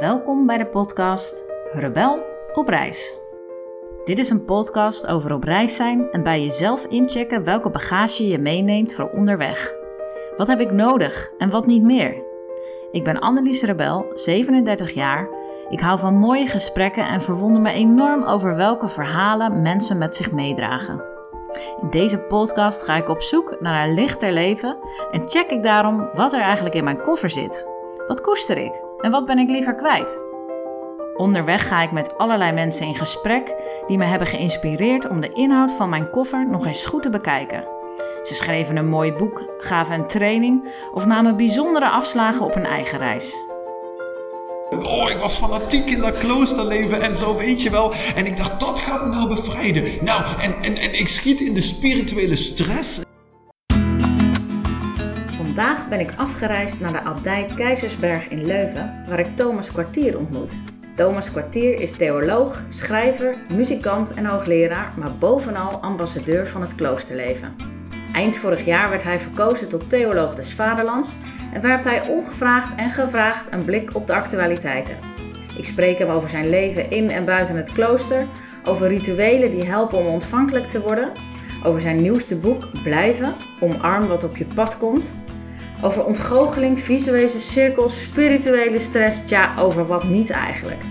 Welkom bij de podcast Rebel op reis. Dit is een podcast over op reis zijn en bij jezelf inchecken welke bagage je meeneemt voor onderweg. Wat heb ik nodig en wat niet meer? Ik ben Annelies Rebel, 37 jaar. Ik hou van mooie gesprekken en verwonder me enorm over welke verhalen mensen met zich meedragen. In deze podcast ga ik op zoek naar een lichter leven en check ik daarom wat er eigenlijk in mijn koffer zit. Wat koester ik en wat ben ik liever kwijt? Onderweg ga ik met allerlei mensen in gesprek die me hebben geïnspireerd om de inhoud van mijn koffer nog eens goed te bekijken. Ze schreven een mooi boek, gaven een training of namen bijzondere afslagen op een eigen reis. Oh, ik was fanatiek in dat kloosterleven en zo, weet je wel. En ik dacht, dat gaat me nou bevrijden. Nou, en, en, en ik schiet in de spirituele stress. Vandaag ben ik afgereisd naar de abdij Keizersberg in Leuven, waar ik Thomas Kwartier ontmoet. Thomas Kwartier is theoloog, schrijver, muzikant en hoogleraar, maar bovenal ambassadeur van het kloosterleven. Eind vorig jaar werd hij verkozen tot theoloog des Vaderlands en werpt hij ongevraagd en gevraagd een blik op de actualiteiten. Ik spreek hem over zijn leven in en buiten het klooster, over rituelen die helpen om ontvankelijk te worden, over zijn nieuwste boek Blijven, omarm wat op je pad komt, over ontgoocheling, visuele cirkels, spirituele stress, ja, over wat niet eigenlijk.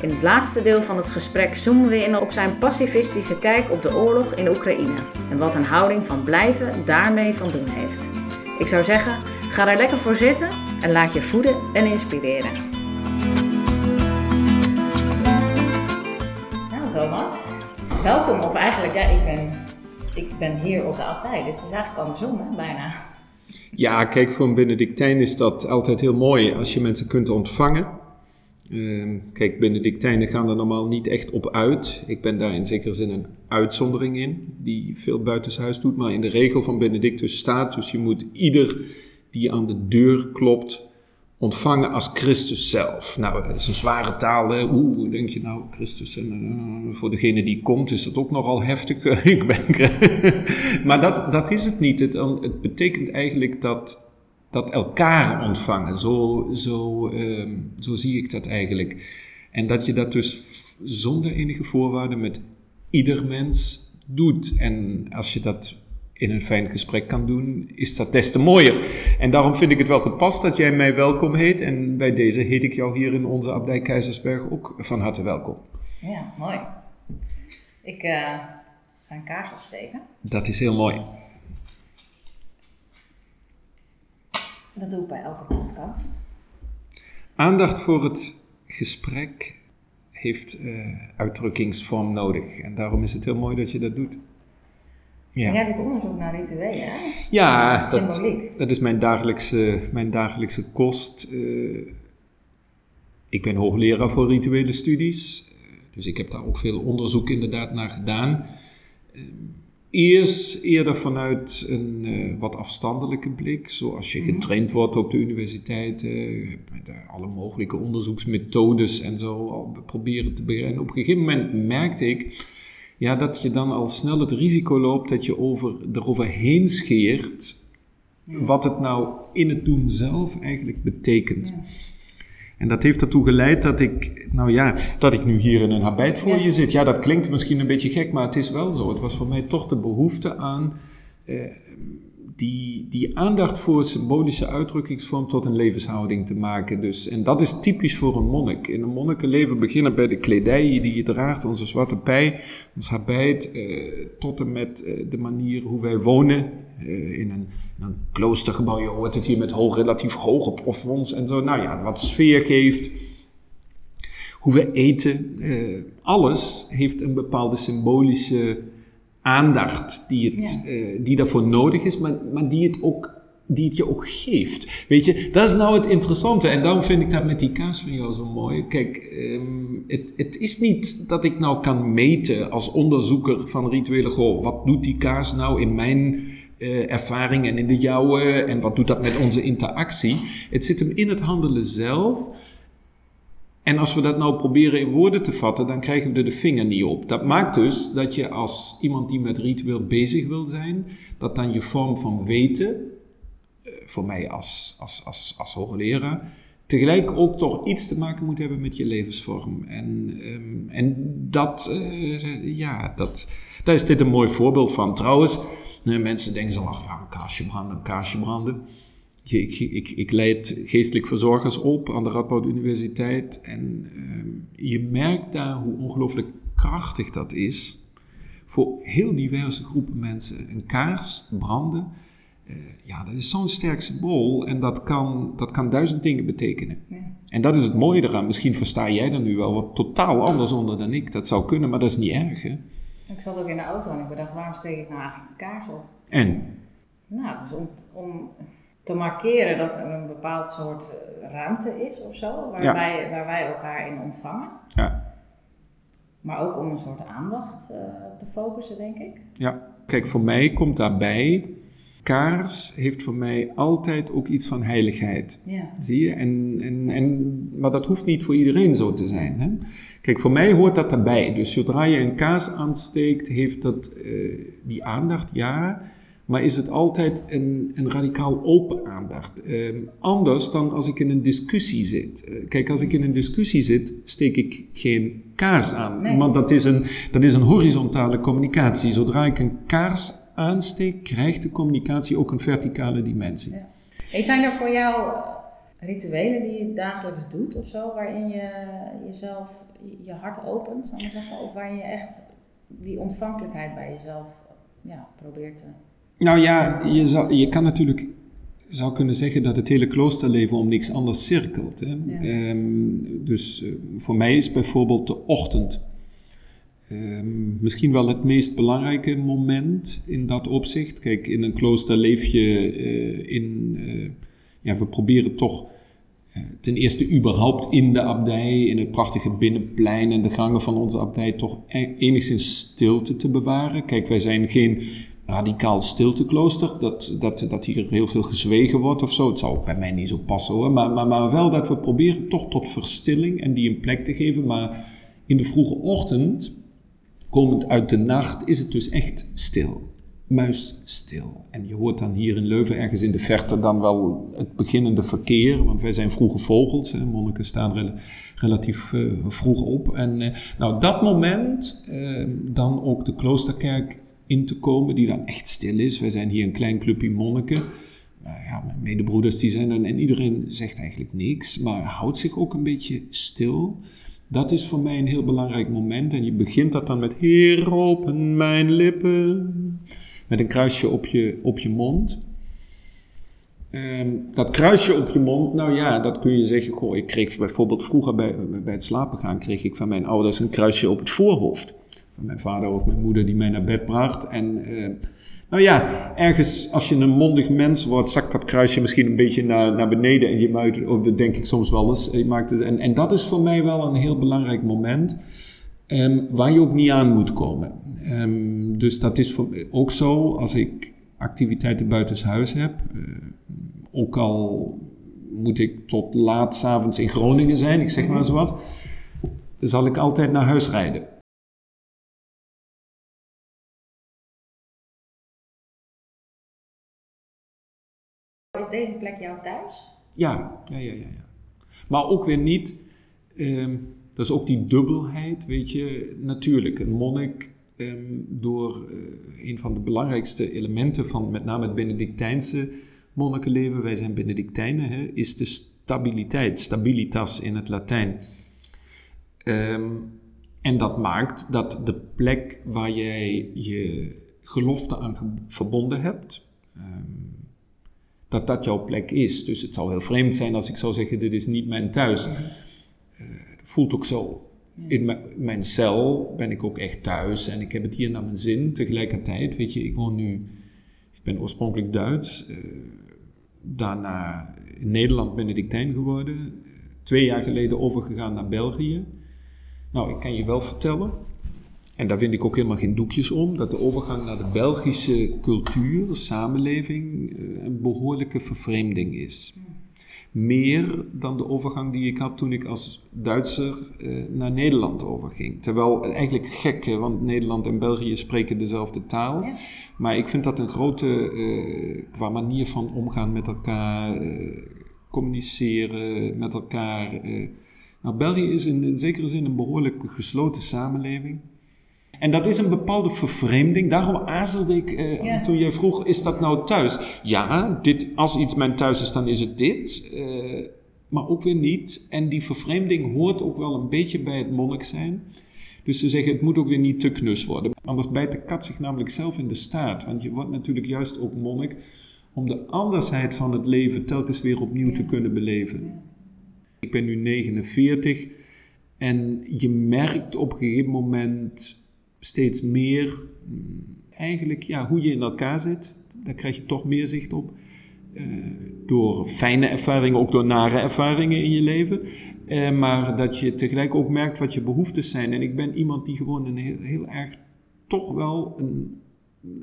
In het laatste deel van het gesprek zoomen we in op zijn pacifistische kijk op de oorlog in Oekraïne en wat een houding van blijven daarmee van doen heeft. Ik zou zeggen, ga er lekker voor zitten en laat je voeden en inspireren. Nou Thomas, welkom of eigenlijk, ja, ik ben, ik ben hier op de abdij, dus het is eigenlijk andersom hè, bijna. Ja, kijk, voor een Benedictijn is dat altijd heel mooi als je mensen kunt ontvangen. Uh, kijk, Benedictijnen gaan er normaal niet echt op uit. Ik ben daar in zekere zin een uitzondering in, die veel buitenshuis doet. Maar in de regel van Benedictus staat, dus je moet ieder die aan de deur klopt, ontvangen als Christus zelf. Nou, dat is een zware taal. Hè? Oeh, denk je nou, Christus. En uh, voor degene die komt is dat ook nogal heftig. ik ben, maar dat, dat is het niet. Het, het betekent eigenlijk dat dat elkaar ontvangen. Zo, zo, uh, zo zie ik dat eigenlijk. En dat je dat dus zonder enige voorwaarden met ieder mens doet. En als je dat in een fijn gesprek kan doen, is dat des te mooier. En daarom vind ik het wel gepast dat jij mij welkom heet. En bij deze heet ik jou hier in onze abdij Keizersberg ook van harte welkom. Ja, mooi. Ik uh, ga een kaars opsteken. Dat is heel mooi. Dat doe ik bij elke podcast. Aandacht voor het gesprek heeft uh, uitdrukkingsvorm nodig. En daarom is het heel mooi dat je dat doet. Ja. Jij doet onderzoek naar rituelen, hè? Ja, dat, dat, is mijn dagelijkse, mijn dagelijkse kost. Uh, ik ben hoogleraar voor rituele studies. dus ik heb daar ook veel onderzoek inderdaad naar gedaan. Uh, Eerst eerder vanuit een uh, wat afstandelijke blik, zoals je getraind wordt op de universiteit, uh, met alle mogelijke onderzoeksmethodes en zo al proberen te begrijpen. Op een gegeven moment merkte ik ja, dat je dan al snel het risico loopt dat je over, eroverheen scheert wat het nou in het doen zelf eigenlijk betekent. Ja. En dat heeft ertoe geleid dat ik, nou ja, dat ik nu hier in een habit voor je zit. Ja, dat klinkt misschien een beetje gek, maar het is wel zo. Het was voor mij toch de behoefte aan eh, die, die aandacht voor symbolische uitdrukkingsvorm tot een levenshouding te maken. Dus, en dat is typisch voor een monnik. In een monnikenleven beginnen bij de kledij die je draagt, onze zwarte pij, ons habit, eh, tot en met eh, de manier hoe wij wonen. Eh, in, een, een, kloostergebouw, je hoort het hier met hoog, relatief hoge plafonds en zo. Nou ja, wat sfeer geeft. Hoe we eten, eh, alles heeft een bepaalde symbolische aandacht die, het, ja. uh, die daarvoor nodig is, maar, maar die, het ook, die het je ook geeft. Weet je, dat is nou het interessante. En daarom vind ik dat met die kaas van jou zo mooi. Kijk, um, het, het is niet dat ik nou kan meten als onderzoeker van rituele, goh, wat doet die kaas nou in mijn uh, ervaring en in de jouwe en wat doet dat met onze interactie? Het zit hem in het handelen zelf. En als we dat nou proberen in woorden te vatten, dan krijgen we er de vinger niet op. Dat maakt dus dat je als iemand die met ritueel bezig wil zijn, dat dan je vorm van weten, voor mij als, als, als, als hoogleraar, tegelijk ook toch iets te maken moet hebben met je levensvorm. En, ehm, en dat, uh, ja, dat, daar is dit een mooi voorbeeld van. Trouwens, mensen denken zo, ach ja, een kaarsje branden, een kaarsje branden. Ik, ik, ik leid geestelijk verzorgers op aan de Radboud Universiteit. En ehm, je merkt daar hoe ongelooflijk krachtig dat is voor heel diverse groepen mensen. Een kaars branden, uh, ja, dat is zo'n sterk symbool en dat kan, dat kan duizend dingen betekenen. Ja. En dat is het mooie eraan. Misschien versta jij er nu wel wat totaal anders onder dan ik. Dat zou kunnen, maar dat is niet erg. Hè? Ik zat ook in de auto en ik bedacht, waarom steek ik nou eigenlijk een kaars op? En? Nou, het is om, om te markeren dat er een bepaald soort eh, ruimte is of zo, waar, wij, waar wij elkaar in ontvangen. Ja. Maar ook om een soort aandacht uh, te focussen, denk ik. Ja, kijk, voor mij komt daarbij. Kaars heeft voor mij altijd ook iets van heiligheid. Ja. Zie je? En, en, en, maar dat hoeft niet voor iedereen zo te zijn. Hè? Kijk, voor mij hoort dat daarbij. Dus zodra je een kaars aansteekt, heeft dat uh, die aandacht, ja. Maar is het altijd een, een radicaal open aandacht? Uh, anders dan als ik in een discussie zit. Uh, kijk, als ik in een discussie zit, steek ik geen kaars aan. Nee. Want dat is, een, dat is een horizontale communicatie. Zodra ik een kaars aansteek, krijgt de communicatie ook een verticale dimensie. Ja. Hey, zijn er voor jou rituelen die je dagelijks doet of zo, waarin je jezelf je hart opent, zal ik zeggen, of waarin je echt die ontvankelijkheid bij jezelf ja, probeert te nou ja, je, zou, je kan natuurlijk zou kunnen zeggen dat het hele kloosterleven om niks anders cirkelt. Hè? Ja. Um, dus uh, voor mij is bijvoorbeeld de ochtend um, misschien wel het meest belangrijke moment in dat opzicht. Kijk, in een klooster leef je uh, in. Uh, ja, we proberen toch ten eerste überhaupt in de abdij, in het prachtige binnenplein en de gangen van onze abdij, toch enigszins stilte te bewaren. Kijk, wij zijn geen radicaal stilteklooster, dat, dat, dat hier heel veel gezwegen wordt of zo. Het zou bij mij niet zo passen hoor, maar, maar, maar wel dat we proberen toch tot verstilling en die een plek te geven. Maar in de vroege ochtend, komend uit de nacht, is het dus echt stil. Muisstil. En je hoort dan hier in Leuven ergens in de verte dan wel het beginnende verkeer, want wij zijn vroege vogels. Hè. Monniken staan rel relatief uh, vroeg op. En uh, nou, dat moment, uh, dan ook de kloosterkerk in te komen, die dan echt stil is. Wij zijn hier een klein clubje monniken. Uh, mijn medebroeders die zijn er en iedereen zegt eigenlijk niks, maar houdt zich ook een beetje stil. Dat is voor mij een heel belangrijk moment. En je begint dat dan met Heer, open mijn lippen. Met een kruisje op je, op je mond. Um, dat kruisje op je mond, nou ja, dat kun je zeggen. Goh, ik kreeg bijvoorbeeld vroeger bij, bij het slapen gaan, kreeg ik van mijn ouders een kruisje op het voorhoofd mijn vader of mijn moeder die mij naar bed bracht. En uh, nou ja, ergens als je een mondig mens wordt, zakt dat kruisje misschien een beetje naar, naar beneden. En je maakt, of dat denk ik soms wel eens. Je maakt het, en, en dat is voor mij wel een heel belangrijk moment. Um, waar je ook niet aan moet komen. Um, dus dat is voor, ook zo als ik activiteiten buitenshuis heb. Uh, ook al moet ik tot laat s'avonds in Groningen zijn, ik zeg maar zo wat. Zal ik altijd naar huis rijden. Deze plek jouw thuis? Ja, ja, ja, ja. Maar ook weer niet. Um, dat is ook die dubbelheid, weet je. Natuurlijk, een monnik, um, door uh, een van de belangrijkste elementen van met name het Benedictijnse monnikenleven, wij zijn Benedictijnen, hè, is de stabiliteit, stabilitas in het Latijn. Um, en dat maakt dat de plek waar jij je gelofte aan verbonden hebt, dat dat jouw plek is. Dus het zou heel vreemd zijn als ik zou zeggen: Dit is niet mijn thuis. Uh, voelt ook zo. In mijn cel ben ik ook echt thuis en ik heb het hier naar mijn zin. Tegelijkertijd, weet je, ik woon nu, ik ben oorspronkelijk Duits, uh, daarna in Nederland Benedictijn geworden, twee jaar geleden overgegaan naar België. Nou, ik kan je wel vertellen, en daar vind ik ook helemaal geen doekjes om, dat de overgang naar de Belgische cultuur, samenleving, eh, een behoorlijke vervreemding is. Meer dan de overgang die ik had toen ik als Duitser uh, naar Nederland overging. Terwijl eigenlijk gek, hè, want Nederland en België spreken dezelfde taal. Ja. Maar ik vind dat een grote, uh, qua manier van omgaan met elkaar, communiceren met elkaar. nou, België is in, in zekere zin een behoorlijk gesloten samenleving. En dat is een bepaalde vervreemding. Daarom aarzelde ik uh, toen jij vroeg, is dat nou thuis? Ja, dit, als iets mijn thuis is, dan is het dit. Uh, maar ook weer niet. En die vervreemding hoort ook wel een beetje bij het monnik zijn. Dus ze zeggen, het moet ook weer niet te knus worden. Anders bijt de kat zich namelijk zelf in de staart. Want je wordt natuurlijk juist ook monnik om de andersheid van het leven telkens weer opnieuw te kunnen beleven. Ik ben nu 49 en je merkt op een gegeven moment steeds meer mm, eigenlijk ja, hoe je in elkaar zit. Daar krijg je toch meer zicht op. Uh, door fijne ervaringen, ook door nare ervaringen in je leven. Uh, maar dat je tegelijk ook merkt wat je behoeftes zijn. En ik ben iemand die gewoon een heel, heel erg toch wel een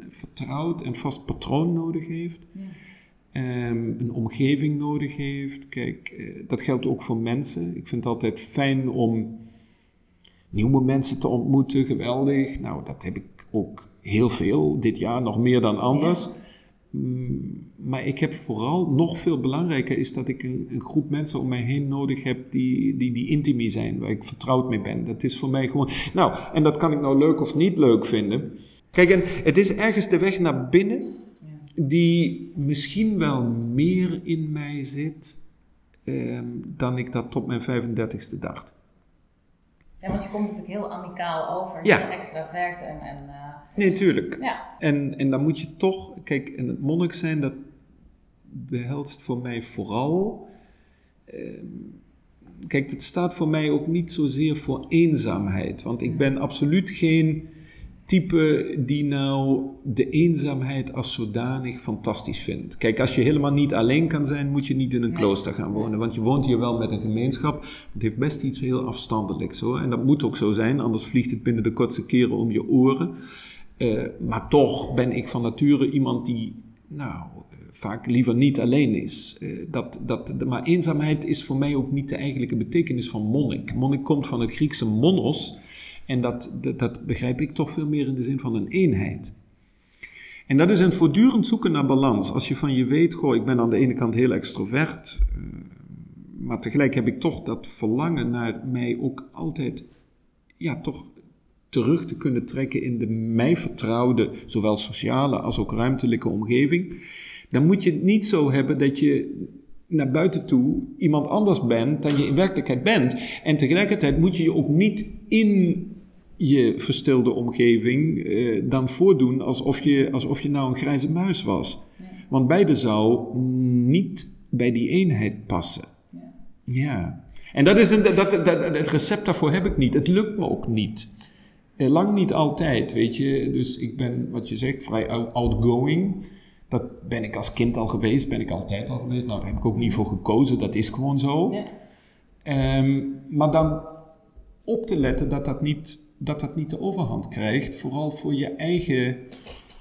vertrouwd en vast patroon nodig heeft. Ja. Um, een omgeving nodig heeft. Kijk, uh, dat geldt ook voor mensen. Ik vind het altijd fijn om nieuwe mensen te ontmoeten, geweldig. Nou, dat heb ik ook heel veel dit jaar, nog meer dan anders. Mm, maar ik heb vooral, nog veel belangrijker is dat ik een, een, groep mensen om mij heen nodig heb die, die, die intimie zijn, waar ik vertrouwd mee ben. Dat is voor mij gewoon, nou, en dat kan ik nou leuk of niet leuk vinden. Kijk, en het is ergens de weg naar binnen die misschien wel meer in mij zit eh, dan ik dat tot mijn 35ste dacht. Ja, want je komt natuurlijk heel amicaal over, ja. heel extravert en... en uh, nee, tuurlijk. Ja. En, en dan moet je toch... Kijk, en het monnik zijn, dat behelst voor mij vooral... Uh, kijk, het staat voor mij ook niet zozeer voor eenzaamheid. Want ik ben absoluut geen type die nou de eenzaamheid als zodanig fantastisch vindt. Kijk, als je helemaal niet alleen kan zijn, moet je niet in een klooster gaan wonen. Want je woont hier wel met een gemeenschap. Het heeft best iets heel afstandelijks hoor. En dat moet ook zo zijn, anders vliegt het binnen de kortste keren om je oren. Uh, maar toch ben ik van nature iemand die, nou, vaak liever niet alleen is. Uh, dat, dat, maar eenzaamheid is voor mij ook niet de eigenlijke betekenis van monnik. Monnik komt van het Griekse monos en dat, dat, begrijp ik toch veel meer in de zin van een eenheid. En dat is een voortdurend zoeken naar balans. Als je van je weet, goh, ik ben aan de ene kant heel extrovert, uh, maar tegelijk heb ik toch dat verlangen naar mij ook altijd, ja, toch terug te kunnen trekken in de mij vertrouwde, zowel sociale als ook ruimtelijke omgeving. Dan moet je het niet zo hebben dat je naar buiten toe iemand anders bent dan je in werkelijkheid bent. En tegelijkertijd moet je je ook niet in je verstilde omgeving eh, dan voordoen alsof je, alsof je nou een grijze muis was. Want beide zou niet bij die eenheid passen. Ja. ja. En dat is een, dat, dat, het recept daarvoor heb ik niet. Het lukt me ook niet. Eh, lang niet altijd, weet je. Dus ik ben, wat je zegt, vrij outgoing. Dat ben ik als kind al geweest, ben ik altijd al geweest. Nou, daar heb ik ook niet voor gekozen, dat is gewoon zo. Ja. Um, maar dan op te letten dat dat niet dat dat niet de overhand krijgt. Vooral voor je eigen,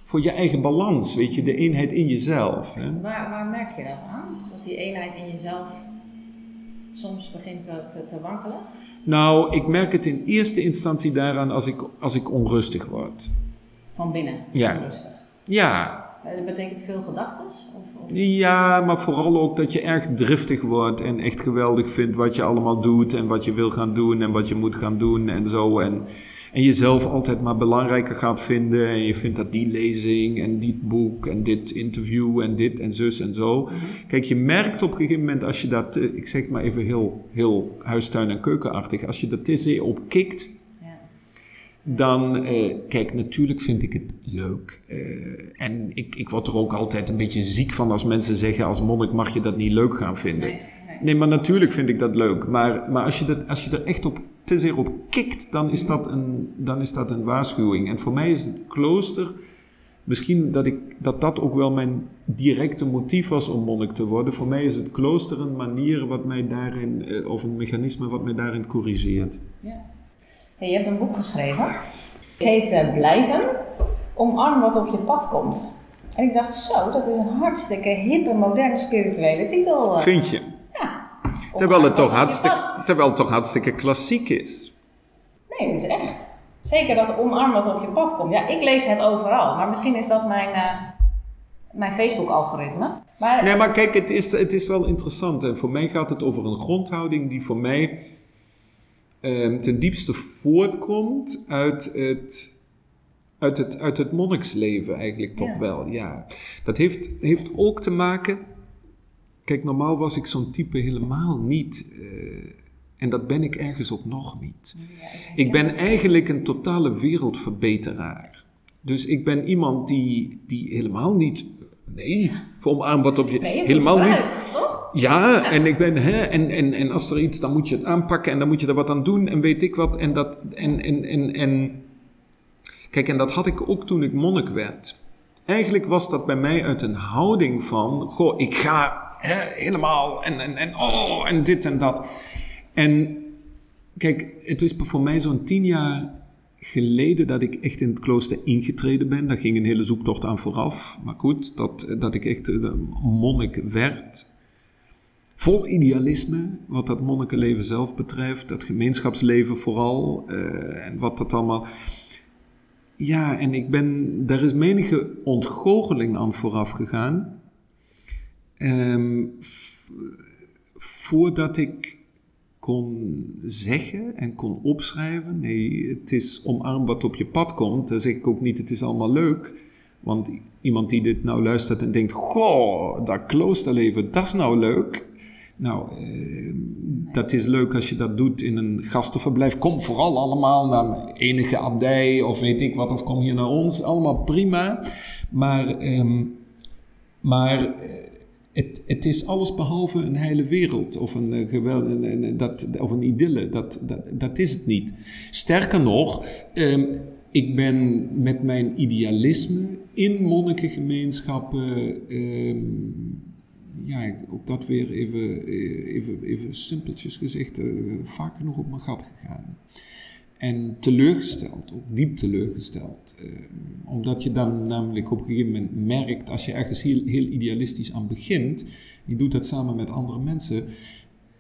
voor je eigen balans, weet je, de eenheid in jezelf. Hè? Waar, waar merk je dat aan? Dat die eenheid in jezelf soms begint te, te, wankelen? Nou, ik merk het in eerste instantie daaraan als ik, als ik onrustig word. Van binnen? Ja. Onrustig. Ja. Dat betekent veel gedachten? Ja, maar vooral ook dat je erg driftig wordt en echt geweldig vindt wat je allemaal doet en wat je wil gaan doen en wat je moet gaan doen en zo. En, en jezelf altijd maar belangrijker gaat vinden en je vindt dat die lezing en dit boek en dit interview en dit en zus en zo. Mhm. Kijk, je merkt op een gegeven moment als je dat, eh, ik zeg maar even heel, heel huistuin- en keukenachtig, als je dat te zeer op kikt, dan, eh, kijk, natuurlijk vind ik het leuk. Eh, en ik, ik word er ook altijd een beetje ziek van als mensen zeggen: als monnik mag je dat niet leuk gaan vinden. Nee, nee. maar natuurlijk vind ik dat leuk. Maar, maar als, je dat, als je er echt op, te zeer op kikt, dan is, dat een, dan is dat een waarschuwing. En voor mij is het klooster. Misschien dat, ik, dat dat ook wel mijn directe motief was om monnik te worden. Voor mij is het klooster een manier wat mij daarin, eh, of een mechanisme wat mij daarin corrigeert. Ja. Hey, je hebt een boek geschreven. Het heet uh, Blijven. Omarm wat op je pad komt. En ik dacht, zo, dat is een hartstikke hippe, moderne, spirituele titel. Vind je? Ja. Terwijl het, toch hartstikke, terwijl het toch hartstikke klassiek is. Nee, dat is echt. Zeker dat omarm wat op je pad komt. Ja, ik lees het overal. Maar misschien is dat mijn, uh, mijn Facebook-algoritme. Maar... Nee, maar kijk, het is, het is wel interessant. En voor mij gaat het over een grondhouding die voor mij ehm, ten diepste voortkomt uit het uit het, uit het monniksleven eigenlijk toch wel, ja. Dat heeft, heeft ook te maken... Kijk, normaal was ik zo'n type helemaal niet. Uh, en dat ben ik ergens ook nog niet. ik ben eigenlijk een totale wereldverbeteraar. Dus ik ben iemand die, die helemaal niet... Nee, voor aan wat op je... Nee, je helemaal niet... Toch? Ja, en ik ben, hè, en, en, en als er iets, dan moet je het aanpakken en dan moet je er wat aan doen en weet ik wat. En dat, en, en, en, en Kijk, en dat had ik ook toen ik monnik werd. Eigenlijk was dat bij mij uit een houding van, goh, ik ga hè, helemaal en, en, en, oh, en dit en dat. En kijk, het is voor mij zo'n tien jaar geleden dat ik echt in het klooster ingetreden ben. Daar ging een hele zoektocht aan vooraf. Maar goed, dat, dat ik echt monnik werd. Vol idealisme, wat dat monnikenleven zelf betreft, dat gemeenschapsleven vooral. Uh, en wat dat allemaal. Ja, en ik ben, daar is menige ontgoocheling aan vooraf gegaan. Um, voordat ik kon zeggen en kon opschrijven, nee, het is omarm wat op je pad komt, dan zeg ik ook niet, het is allemaal leuk. Want iemand die dit nou luistert en denkt, goh, dat kloosterleven, dat is nou leuk. Nou, eh, dat is leuk als je dat doet in een gastenverblijf. Kom vooral allemaal naar enige abdij of weet ik wat, of kom hier naar ons. Allemaal prima. Maar, ehm, maar eh, het, het is alles behalve een heile wereld of een, uh, geweld, dat, of een idylle. Dat, dat, dat is het niet. Sterker nog, um, ik ben met mijn idealisme in monnikengemeenschappen. Um, ja, ook dat weer even, eh, even, even simpeltjes gezegd, uh, vaak genoeg op mijn gat gegaan. En teleurgesteld, ook diep teleurgesteld. Uh, omdat je dan namelijk op een gegeven moment merkt, als je ergens heel, heel idealistisch aan begint, je doet dat samen met andere mensen,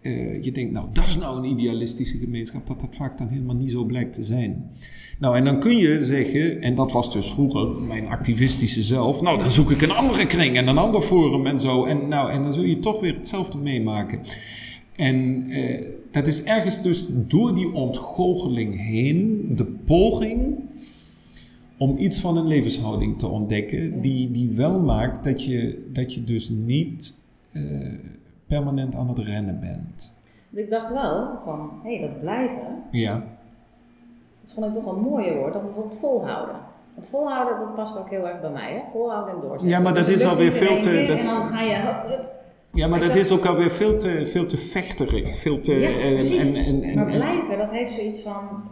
uh, je denkt, nou, dat is nou een idealistische gemeenschap, dat dat vaak dan helemaal niet zo blijkt te zijn. Nou, en dan kun je zeggen, en dat was dus vroeger mijn activistische zelf, nou, dan zoek ik een andere kring en een ander forum en zo. En, nou, en dan zul je toch weer hetzelfde meemaken. En uh, dat is ergens dus door die ontgoocheling heen de poging om iets van een levenshouding te ontdekken, die, die wel maakt dat je, dat je dus niet. Uh, permanent aan het rennen bent. Ik dacht wel van, hé, hey, dat blijven. Ja. Dat vond ik toch een mooier woord dan bijvoorbeeld volhouden. Want volhouden, dat past ook heel erg bij mij, hè? Volhouden en doorzetten. Ja, maar dat dus is alweer veel te... Dat, en dan ga je... Ja, maar dat is ook alweer veel te, veel te vechterig. Veel te, ja, en, en, en, maar blijven, dat heeft zoiets van...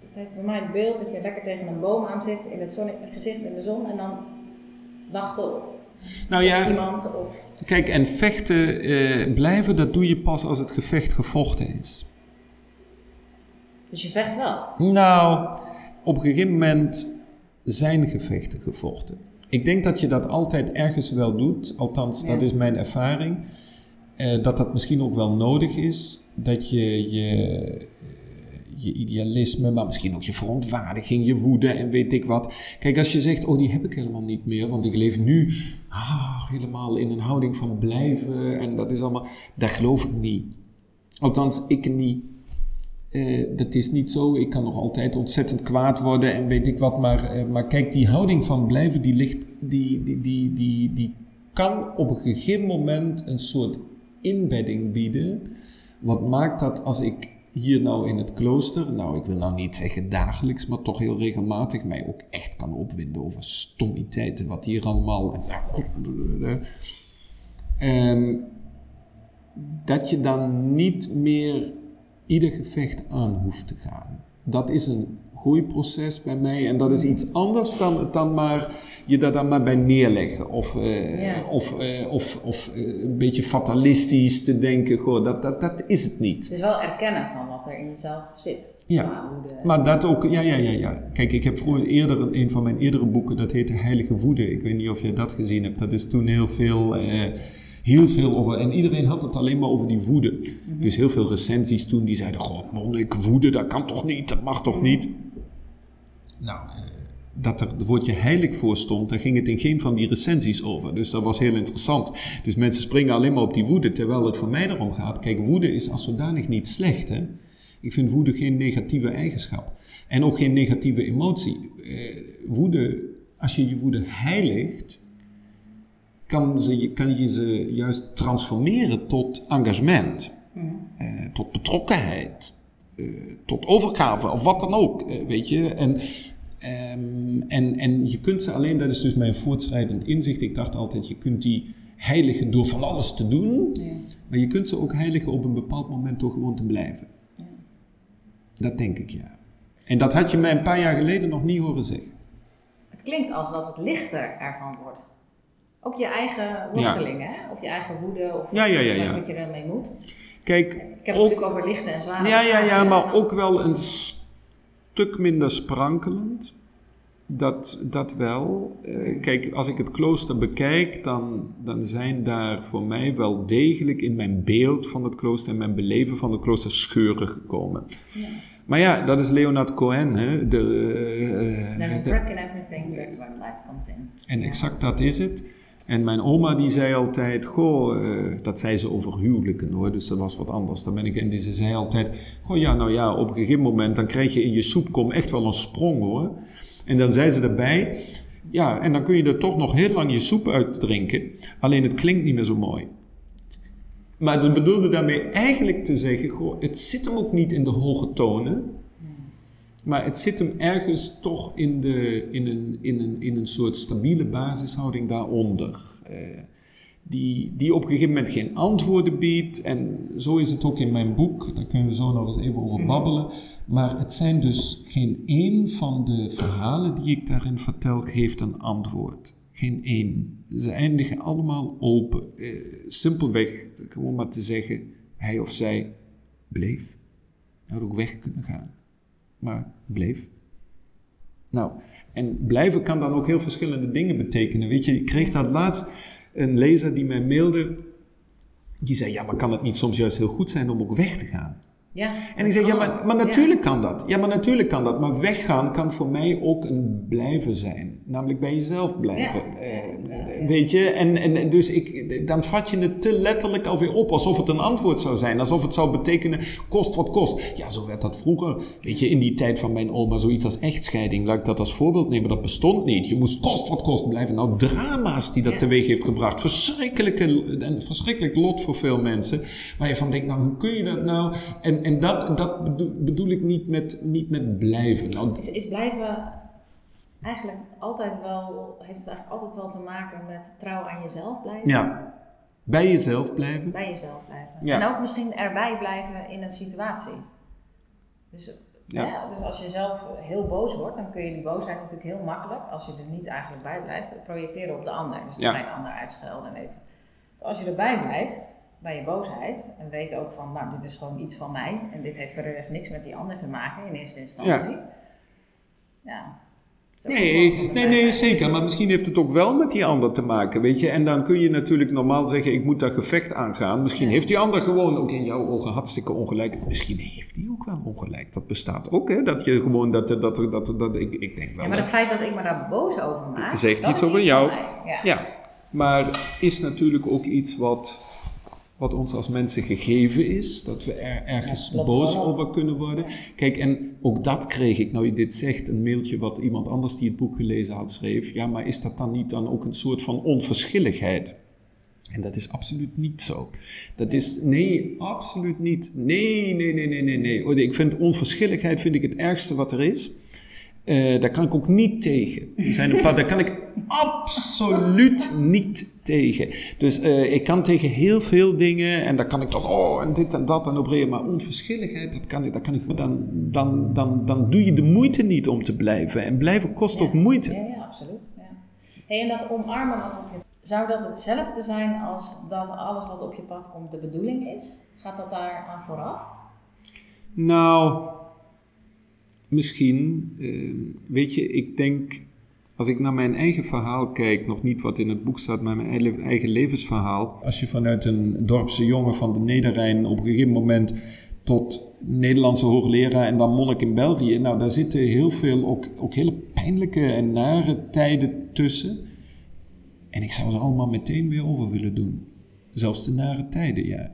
Het heeft bij mij het beeld dat je lekker tegen een boom aan zit, in het zon, gezicht in de zon, en dan wachten op nou ja, iemand. Of... Kijk, en vechten eh, blijven, dat doe je pas als het gevecht gevochten is. Dus je vecht wel? Nou, op een gegeven moment zijn gevechten gevochten. Ik denk dat je dat altijd ergens wel doet, althans, dat is mijn ervaring. Uh, dat dat misschien ook wel nodig is. Dat je je je idealisme, maar misschien ook je verontwaardiging, je woede en weet ik wat. Kijk, als je zegt, oh die heb ik helemaal niet meer, want ik leef nu ah, helemaal in een houding van blijven en dat is allemaal, dat geloof ik niet. Althans, ik niet. Uh, dat is niet zo. Ik kan nog altijd ontzettend kwaad worden en weet ik wat. Maar, uh, maar kijk, die houding van blijven, die, ligt, die, die, die, die, die kan op een gegeven moment een soort inbedding bieden. Wat maakt dat als ik hier nou in het klooster, nou ik wil nou niet zeggen dagelijks, maar toch heel regelmatig mij ook echt kan opwinden over stommiteiten, wat hier allemaal. Um, dat je dan niet meer ieder gevecht aan hoeft te gaan. Dat is een groeiproces bij mij en dat is iets anders dan, dan maar je daar dan maar bij neerleggen. Of, uh, of, uh, of, of uh, een beetje fatalistisch te denken, goh, dat, dat, dat is het niet. Het is wel erkennen van wat er in jezelf zit. Ja, maar dat ook, ja, ja, ja, ja. Kijk, ik heb vroeger eerder, een, een van mijn eerdere boeken, dat heette Heilige Woede. Ik weet niet of je dat gezien hebt. Dat is toen heel veel heel veel over. En iedereen had het alleen maar over die woede. Dus heel veel recensies toen die zeiden: Goh, monnik, woede, dat kan toch niet, dat mag toch niet. Nou, dat er het woordje heilig voor stond, daar ging het in geen van die recensies over. Dus dat was heel interessant. Dus mensen springen alleen maar op die woede, terwijl het voor mij erom gaat. Kijk, woede is als zodanig niet slecht. Hè? Ik vind woede geen negatieve eigenschap. En ook geen negatieve emotie. Eh, woede, als je je woede heiligt, kan, ze, kan je ze juist transformeren tot engagement, eh, tot betrokkenheid, eh, tot overgave of wat dan ook, eh, weet je. En, ehm, en, en je kunt ze alleen, dat is dus mijn voortschrijdend inzicht. Ik dacht altijd, je kunt die heiligen door van alles te doen, ja. maar je kunt ze ook heiligen op een bepaald moment door gewoon te blijven. Ja. Dat denk ik, ja. En dat had je mij een paar jaar geleden nog niet horen zeggen. Het klinkt als dat het lichter ervan wordt. Ook je eigen worstelingen, hè? of je eigen woede, of ja, ja, ja, wat je ermee moet. Kijk, ik heb het natuurlijk over lichte en zware. Ja, ja, ja, maar ook wel een stuk minder sprankelend. Dat, dat wel. Eh, kijk, als ik het klooster bekijk, dan, dan zijn daar voor mij wel degelijk in mijn beeld van het klooster en mijn beleven van het klooster scheuren gekomen. Ja. Maar ja, dat is Leonard Cohen. Hè? De, uh, There's a crack in everything, that's where life comes in. En exact dat is het. En mijn oma die zei altijd, goh, uh, dat zei ze over huwelijken hoor, dus dat was wat anders. Dan ben ik, en die ze zei altijd, goh ja, nou ja, op een gegeven moment dan krijg je in je soepkom echt wel een sprong hoor. En dan zei ze erbij, ja, en dan kun je er toch nog heel lang je soep uit drinken, alleen het klinkt niet meer zo mooi. Maar ze bedoelde daarmee eigenlijk te zeggen, goh, het zit hem ook niet in de hoge tonen, maar het zit hem ergens toch in, de, in, een, in, een, in een soort stabiele basishouding daaronder. Uh, die, die op een gegeven moment geen antwoorden biedt. En zo is het ook in mijn boek, daar kunnen we zo nog eens even over babbelen. Maar het zijn dus geen één van de verhalen die ik daarin vertel, geeft een antwoord. Geen één. Ze eindigen allemaal open. Uh, simpelweg gewoon maar te zeggen, hij of zij bleef. Hij had ook weg kunnen gaan maar bleef. Nou, en blijven kan dan ook heel verschillende dingen betekenen. Weet je, ik kreeg dat laatst een lezer die mij mailde. Die zei: Ja, maar kan het niet soms juist heel goed zijn om ook weg te gaan? Ja, en ik zeg, ja, maar, maar natuurlijk kan dat. Ja, maar natuurlijk kan dat. Maar weggaan kan voor mij ook een blijven zijn. Namelijk bij jezelf blijven. Eh, weet je? En, en dus ik, dan vat je het te letterlijk alweer op. Alsof het een antwoord zou zijn. Alsof het zou betekenen, kost wat kost. Ja, zo werd dat vroeger. Weet je, in die tijd van mijn oma, zoiets als echtscheiding. Laat ik dat als voorbeeld nemen. Dat bestond niet. Je moest kost wat kost blijven. Nou, drama's die dat teweeg heeft gebracht. Verschrikkelijke, een verschrikkelijk lot voor veel mensen. Waar je van denkt, nou, hoe kun je dat nou? En, en, dat, dat bedoel, ik niet met, niet met blijven. Nou, is, is blijven eigenlijk altijd wel, heeft het eigenlijk altijd wel te maken met trouw aan jezelf blijven? Ja. Bij jezelf blijven. Bij jezelf blijven. Ja. En ook misschien erbij blijven in een situatie. Dus, ja. dus als je zelf heel boos wordt, dan kun je die boosheid natuurlijk heel makkelijk, als je er niet eigenlijk bij blijft, projecteren op de ander. Dus dan ja. een ander uitschelden en even. Dus als je erbij blijft, bij je boosheid. En weet ook van, nou, dit is gewoon iets van mij. En dit heeft voor de rest niks met die ander te maken in eerste instantie. Ja. ja. Nee, nee, nee, zeker. Maar misschien heeft het ook wel met die ander te maken, weet je. En dan kun je natuurlijk normaal zeggen, ik moet dat gevecht aangaan. Misschien heeft die ander gewoon ook in jouw ogen hartstikke ongelijk. Misschien heeft die ook wel ongelijk. Dat bestaat ook, hè. Dat je gewoon, dat, dat, dat, dat, dat ik, ik denk wel... Ja, maar het feit dat ik me daar boos over maak... Zegt iets over jou. Ja. ja. Maar is natuurlijk ook iets wat wat ons als mensen gegeven is, dat we er ergens boos over kunnen worden. Kijk, en ook dat kreeg ik, nou je dit zegt, een mailtje wat iemand anders die het boek gelezen had schreef. Ja, maar is dat dan niet dan ook een soort van onverschilligheid? En dat is absoluut niet zo. Dat is, nee, absoluut niet. Nee, nee, nee, nee, nee, nee. Ik vind onverschilligheid vind ik het ergste wat er is. Uh, daar kan ik ook niet tegen. Er zijn een paar, daar kan ik absoluut niet tegen. Dus uh, ik kan tegen heel veel dingen en daar kan ik dan, oh, en dit en dat en op reageren. Maar onverschilligheid, dat kan ik, dat kan ik, dan, dan, dan, dan doe je de moeite niet om te blijven. En blijven kost ook moeite. Ja, ja absoluut. Ja. Hey, en dat omarmen wat op je, zou dat hetzelfde zijn als dat alles wat op je pad komt de bedoeling is? Gaat dat daar aan vooraf? Nou, misschien, uh, weet je, ik denk, als ik naar mijn eigen verhaal kijk, nog niet wat in het boek staat, maar mijn eigen levensverhaal. Als je vanuit een dorpse jongen van de Nederrijn op een gegeven moment tot Nederlandse hoogleraar en dan monnik in België. Nou, daar zitten heel veel, ook, ook hele pijnlijke en nare tijden tussen. En ik zou ze allemaal meteen weer over willen doen. Zelfs de nare tijden, ja.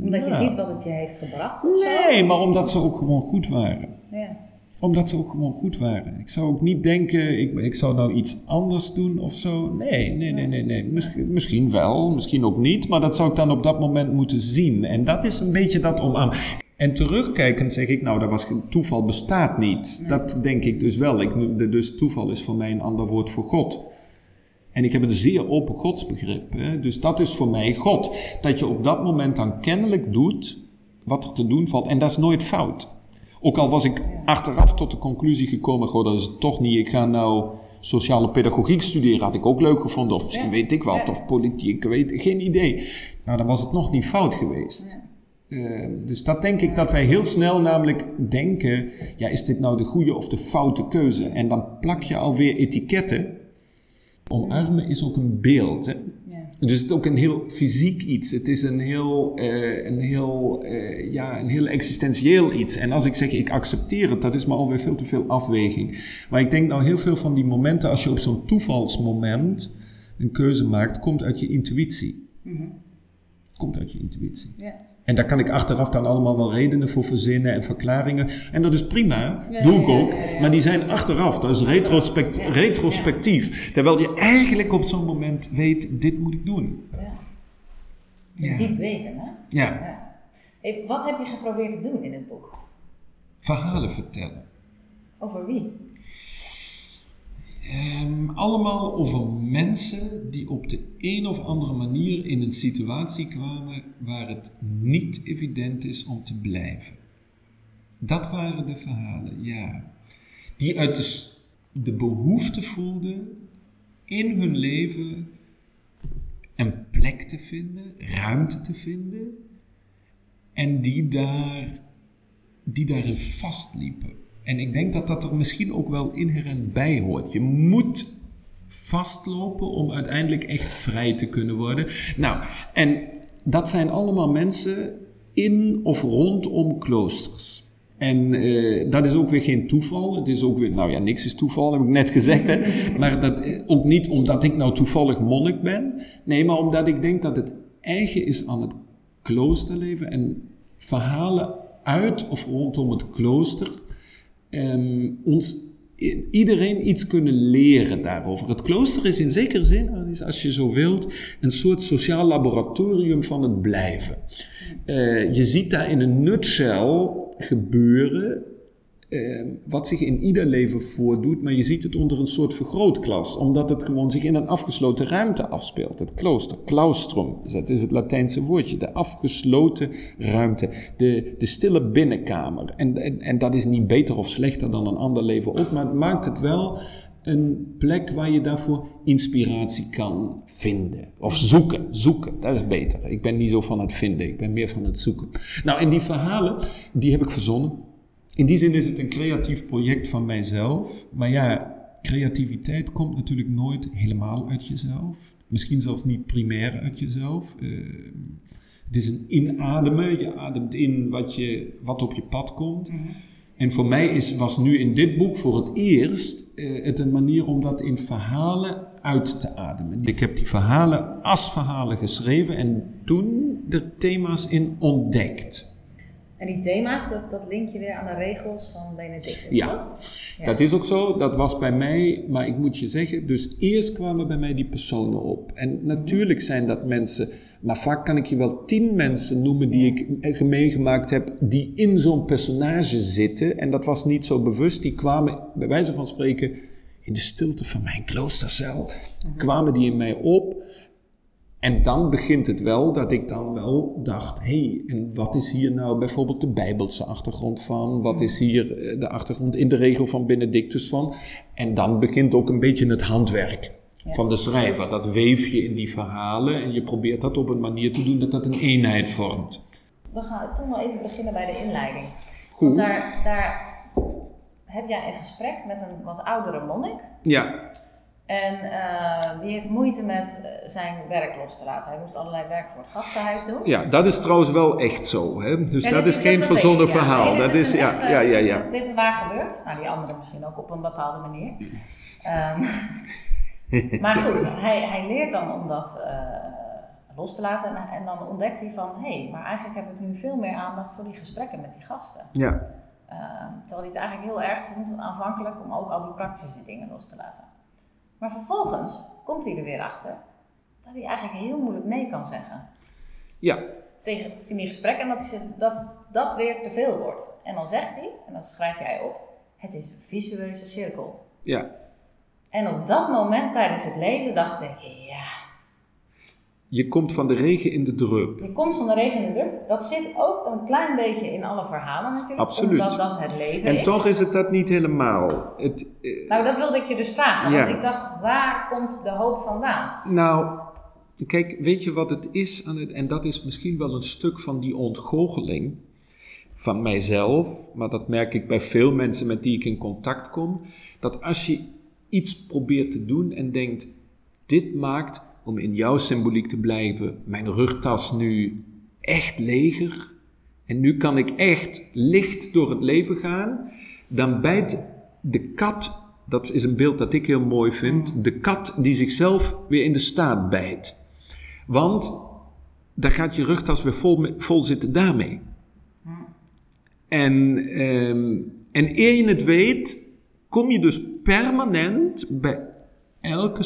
Omdat je ziet wat het je heeft gebracht? Nee, maar omdat ze ook gewoon goed waren. Ja. Omdat ze ook gewoon goed waren. Ik zou ook niet denken, ik, ik zou nou iets anders doen of zo. Nee, nee, nee, nee. nee. Misschien, misschien wel, misschien ook niet. Maar dat zou ik dan op dat moment moeten zien. En dat is een beetje dat om aan. En terugkijkend zeg ik, nou, dat was, toeval bestaat niet. Dat denk ik dus wel. Ik, dus toeval is voor mij een ander woord voor God. En ik heb een zeer open godsbegrip. Hè? Dus dat is voor mij God. Dat je op dat moment dan kennelijk doet wat er te doen valt. En dat is nooit fout. Ook al was ik achteraf tot de conclusie gekomen, goh, dat is het toch niet. Ik ga nou sociale pedagogiek studeren, had ik ook leuk gevonden. Of misschien weet ik wat, of politiek, weet, geen idee. Nou, dan was het nog niet fout geweest. Ehm, dus dat denk ik dat wij heel snel namelijk denken, ja, is dit nou de goede of de foute keuze? En dan plak je alweer etiketten. Omarmen is ook een beeld. Hè? Dus het is ook een heel fysiek iets. Het is een heel, uh, een, heel, uh, ja, een heel existentieel iets. En als ik zeg ik accepteer het, dat is maar alweer veel te veel afweging. Maar ik denk nou heel veel van die momenten, als je op zo'n toevalsmoment een keuze maakt, komt uit je intuïtie. Mm Komt uit je intuïtie. Ja. En daar kan ik achteraf dan allemaal wel redenen voor verzinnen en verklaringen. En dat is prima, doe ik ook. Maar die zijn achteraf, dat is retrospect, retrospectief. Terwijl je eigenlijk op zo'n moment weet, dit moet ik doen. Ja. Diep weten, hè? Ja. Hey, wat heb je geprobeerd te doen in het boek? Verhalen vertellen. Over wie? Um, allemaal over mensen die op de een of andere manier in een situatie kwamen waar het niet evident is om te blijven. Dat waren de verhalen, ja. Die uit de, de behoefte voelden in hun leven een plek te vinden, ruimte te vinden. En die, daar, die daarin vastliepen. En ik denk dat dat er misschien ook wel inherent bij hoort. Je moet vastlopen om uiteindelijk echt vrij te kunnen worden. Nou, en dat zijn allemaal mensen in of rondom kloosters. En uh, dat is ook weer geen toeval. Het is ook weer, nou ja, niks is toeval, heb ik net gezegd. Hè? Maar dat, eh, ook niet omdat ik nou toevallig monnik ben. Nee, maar omdat ik denk dat het eigen is aan het kloosterleven. En verhalen uit of rondom het klooster um, ons iedereen iets kunnen leren daarover. Het klooster is in zekere zin, als je zo wilt, een soort sociaal laboratorium van het blijven. Uh, je ziet daar in een nutshell gebeuren uh, wat zich in ieder leven voordoet, maar je ziet het onder een soort vergrootglas, omdat het gewoon zich in een afgesloten ruimte afspeelt. Het klooster, claustrum, dus dat is het Latijnse woordje, de afgesloten ruimte, de, de stille binnenkamer. En, en, en dat is niet beter of slechter dan een ander leven ook, maar het maakt het wel een plek waar je daarvoor inspiratie kan vinden. Of zoeken, zoeken, dat is beter. Ik ben niet zo van het vinden, ik ben meer van het zoeken. Nou, en die verhalen, die heb ik verzonnen. In die zin is het een creatief project van mijzelf. Maar ja, creativiteit komt natuurlijk nooit helemaal uit jezelf. Misschien zelfs niet primair uit jezelf. Uh, het is een inademen. Je ademt in wat, je, wat op je pad komt. Mhm. En voor mij is, was nu in dit boek voor het eerst uh, het een manier om dat in verhalen uit te ademen. Ik heb die verhalen als verhalen geschreven en toen de thema's in ontdekt. En die thema's, dat, dat link je weer aan de regels van Benedictus. Ja. ja, dat is ook zo. Dat was bij mij, maar ik moet je zeggen, dus eerst kwamen bij mij die personen op. En natuurlijk zijn dat mensen, maar vaak kan ik je wel tien mensen noemen die ik meegemaakt heb, die in zo'n personage zitten. En dat was niet zo bewust. Die kwamen, bij wijze van spreken, in de stilte van mijn kloostercel, mhm. kwamen die in mij op. En dan begint het wel dat ik dan wel dacht: hé, hey, en wat is hier nou bijvoorbeeld de Bijbelse achtergrond van? Wat is hier eh, de achtergrond in de regel van Benedictus van? En dan begint ook een beetje het handwerk van de schrijver. Dat weef je in die verhalen en je probeert dat op een manier te doen dat dat een eenheid vormt. We gaan toch wel even beginnen bij de inleiding. Goed. daar, daar heb jij een gesprek met een wat oudere monnik. Ja. En uh, die heeft moeite met uh, zijn werk los te laten. Hij moest allerlei werk voor het gastenhuis doen. Ja, dat is trouwens wel echt zo. Hè? Dus dat is geen verzonnen ja. verhaal. Nee, dat is, ja, echt, ja, ja, ja. Dit is waar gebeurd. Nou, die andere misschien ook op een bepaalde manier. um, maar goed, hij, hij leert dan om dat uh, los te laten. En, en, dan ontdekt hij van... hé, hey, maar eigenlijk heb ik nu veel meer aandacht voor die gesprekken met die gasten. Ja. Ehm, terwijl hij het eigenlijk heel erg vond aanvankelijk... om ook al die praktische dingen los te laten. Maar vervolgens komt hij er weer achter dat hij eigenlijk heel moeilijk nee kan zeggen. Ja. Tegen, in die gesprekken en dat, dat dat weer te veel wordt. En dan zegt hij, en dat schrijf jij op, het is een visueuze cirkel. Ja. En op dat moment tijdens het lezen dacht ik, ja, je komt van de regen in de drup. Je komt van de regen in de drup. Dat zit ook een klein beetje in alle verhalen natuurlijk. Absoluut. Omdat dat het leven en is. En toch is het dat niet helemaal. Het, uh, nou, dat wilde ik je dus vragen. Ja. Want ik dacht, waar komt de hoop vandaan? Nou, kijk, weet je wat het is? Aan het, en dat is misschien wel een stuk van die ontgoocheling van mijzelf. Maar dat merk ik bij veel mensen met die ik in contact kom. Dat als je iets probeert te doen en denkt, dit maakt om in jouw symboliek te blijven, mijn rugtas nu echt leger. En nu kan ik echt licht door het leven gaan. Dan bijt de kat, dat is een beeld dat ik heel mooi vind, de kat die zichzelf weer in de staat bijt. Want dan gaat je rugtas weer vol, vol zitten daarmee. En, um, en eer je het weet, kom je dus permanent bij elke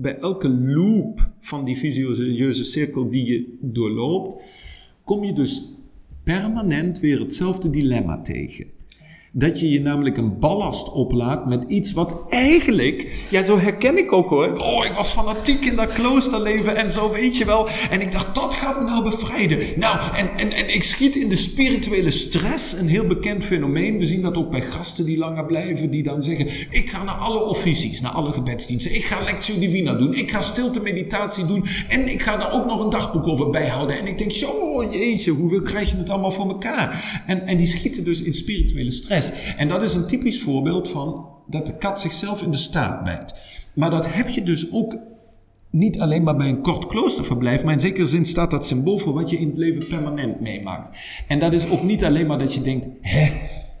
bij elke loop van die visieuze cirkel die je doorloopt, kom je dus permanent weer hetzelfde dilemma tegen. Dat je je namelijk een ballast oplaat met iets wat eigenlijk, ja, zo herken ik ook hoor. Oh, ik was fanatiek in dat kloosterleven en zo, weet je wel. En ik dacht, dat gaat me nou bevrijden. Nou, en, en, en ik schiet in de spirituele stress, een heel bekend fenomeen. We zien dat ook bij gasten die langer blijven, die dan zeggen: Ik ga naar alle officies, naar alle gebedsdiensten. Ik ga lectio divina doen. Ik ga stilte meditatie doen. En ik ga daar ook nog een dagboek over bijhouden. En ik denk: Joh, jeetje, hoe krijg je het allemaal voor elkaar? En, en die schieten dus in spirituele stress. En dat is een typisch voorbeeld van dat de kat zichzelf in de staat bijt. Maar dat heb je dus ook niet alleen maar bij een kort kloosterverblijf, maar in zekere zin staat dat symbool voor wat je in het leven permanent meemaakt. En dat is ook niet alleen maar dat je denkt, hè,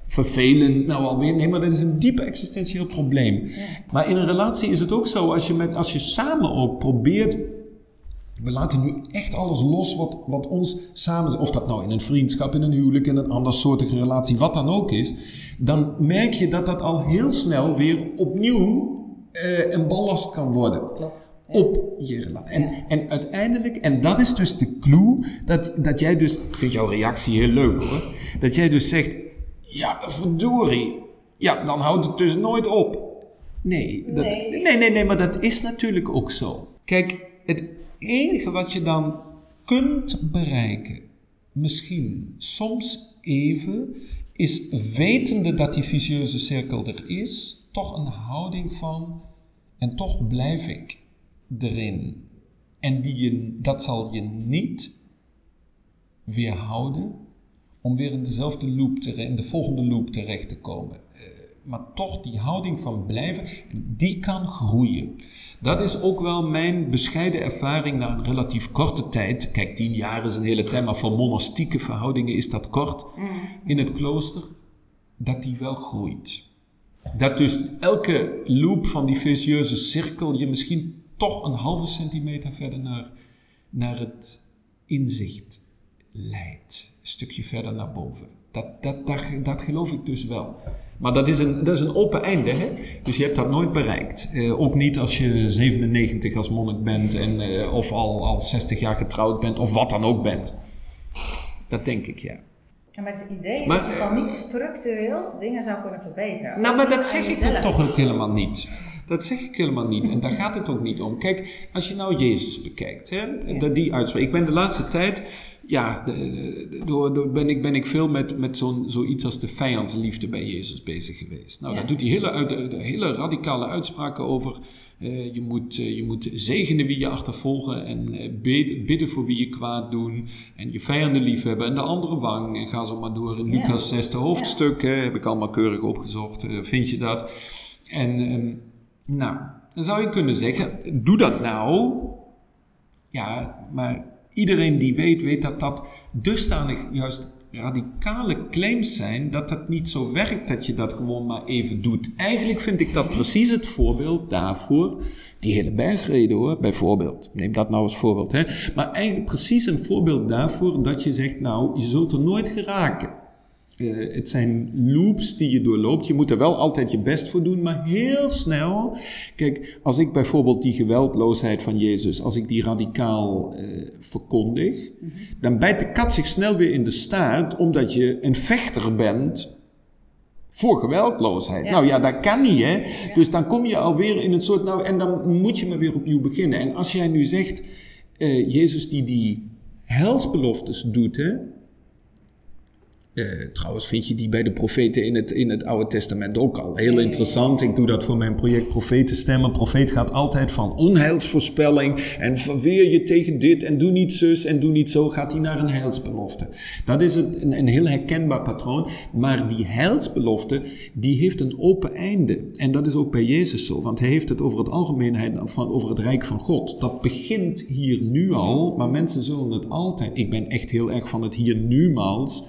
vervelend, nou alweer. Nee, maar dat is een diepe existentieel probleem. Maar in een relatie is het ook zo, als je, met, als je samen ook probeert we laten nu echt alles los wat, wat ons samen... Of dat nou in een vriendschap, in een huwelijk, in een andersoortige relatie, wat dan ook is. Dan merk je dat dat al heel snel weer opnieuw uh, een ballast kan worden. Op je relatie. En, en uiteindelijk, en dat is dus de clue, dat, dat jij dus... Ik vind jouw reactie heel leuk hoor. Dat jij dus zegt, ja verdorie, ja dan houdt het dus nooit op. Nee, dat, nee. nee, nee, nee, maar dat is natuurlijk ook zo. Kijk, het enige wat je dan kunt bereiken, misschien soms even, is wetende dat die vicieuze cirkel er is, toch een houding van en toch blijf ik erin. En die dat zal je niet weerhouden om weer in dezelfde loop, te, in de volgende loop terecht te komen. Maar toch die houding van blijven, die kan groeien. Dat is ook wel mijn bescheiden ervaring na een relatief korte tijd. Kijk, tien jaar is een hele tijd, maar voor monastieke verhoudingen is dat kort. In het klooster, dat die wel groeit. Dat dus elke loop van die vicieuze cirkel je misschien toch een halve centimeter verder naar, naar het inzicht leidt. Een stukje verder naar boven. Dat, dat, dat, dat geloof ik dus wel. Maar dat is een, dat is een open einde, hè? dus je hebt dat nooit bereikt. Uh, ook niet als je 97 als monnik bent en, uh, of al, al 60 jaar getrouwd bent of wat dan ook bent. Dat denk ik, ja. En met het idee maar, dat je dan niet structureel dingen zou kunnen verbeteren. Nou, maar dat zeg ik toch ook helemaal niet. Dat zeg ik helemaal niet. En daar gaat het ook niet om. Kijk, als je nou Jezus bekijkt, hè, ja. die uitspraak. Ik ben de laatste tijd ja, door, ben, ik, ben ik veel met, met zo'n, zoiets als de vijandsliefde bij Jezus bezig geweest. Nou, daar doet hij hele, de, hele radicale uitspraken over. Uh, je, moet, uh, je moet zegenen wie je achtervolgen en uh, bidden, bidden, voor wie je kwaad doen. En je vijanden liefhebben en de andere wang. En ga zo maar door in Lucas 6 hoofdstuk. heb ik allemaal keurig opgezocht. vind je dat? En um, nou, dan zou je kunnen zeggen, doe dat nou. Ja, maar iedereen die weet, weet dat dat dusdanig juist radicale claims zijn dat het niet zo werkt dat je dat gewoon maar even doet. Eigenlijk vind ik dat precies het voorbeeld daarvoor. Die hele bergreden hoor, bijvoorbeeld. Neem dat nou als voorbeeld. Hè? Maar eigenlijk precies een voorbeeld daarvoor dat je zegt, nou, je zult er nooit geraken. Uh, het zijn loops die je doorloopt. Je moet er wel altijd je best voor doen, maar heel snel. Kijk, als ik bijvoorbeeld die geweldloosheid van Jezus, als ik die radicaal uh, verkondig, mm -hmm. dan bijt de kat zich snel weer in de staart, omdat je een vechter bent voor geweldloosheid. Ja. Nou ja, dat kan niet, hè? Ja. Dus dan kom je alweer in een soort. Nou, en dan moet je maar weer opnieuw beginnen. En als jij nu zegt, uh, Jezus die die helsbeloftes doet, hè? Uh, trouwens vind je die bij de profeten in het, in het Oude Testament ook al. Heel interessant. Ik doe dat voor mijn project Profetenstemmen. Profeet gaat altijd van onheilsvoorspelling en verweer je tegen dit en doe niet zus en doe niet zo. Gaat hij naar een heilsbelofte. Dat is het, een, een heel herkenbaar patroon. Maar die heilsbelofte, die heeft een open einde. En dat is ook bij Jezus zo. Want hij heeft het over het algemeenheid van, over het rijk van God. Dat begint hier nu al, maar mensen zullen het altijd. Ik ben echt heel erg van het hier nu maals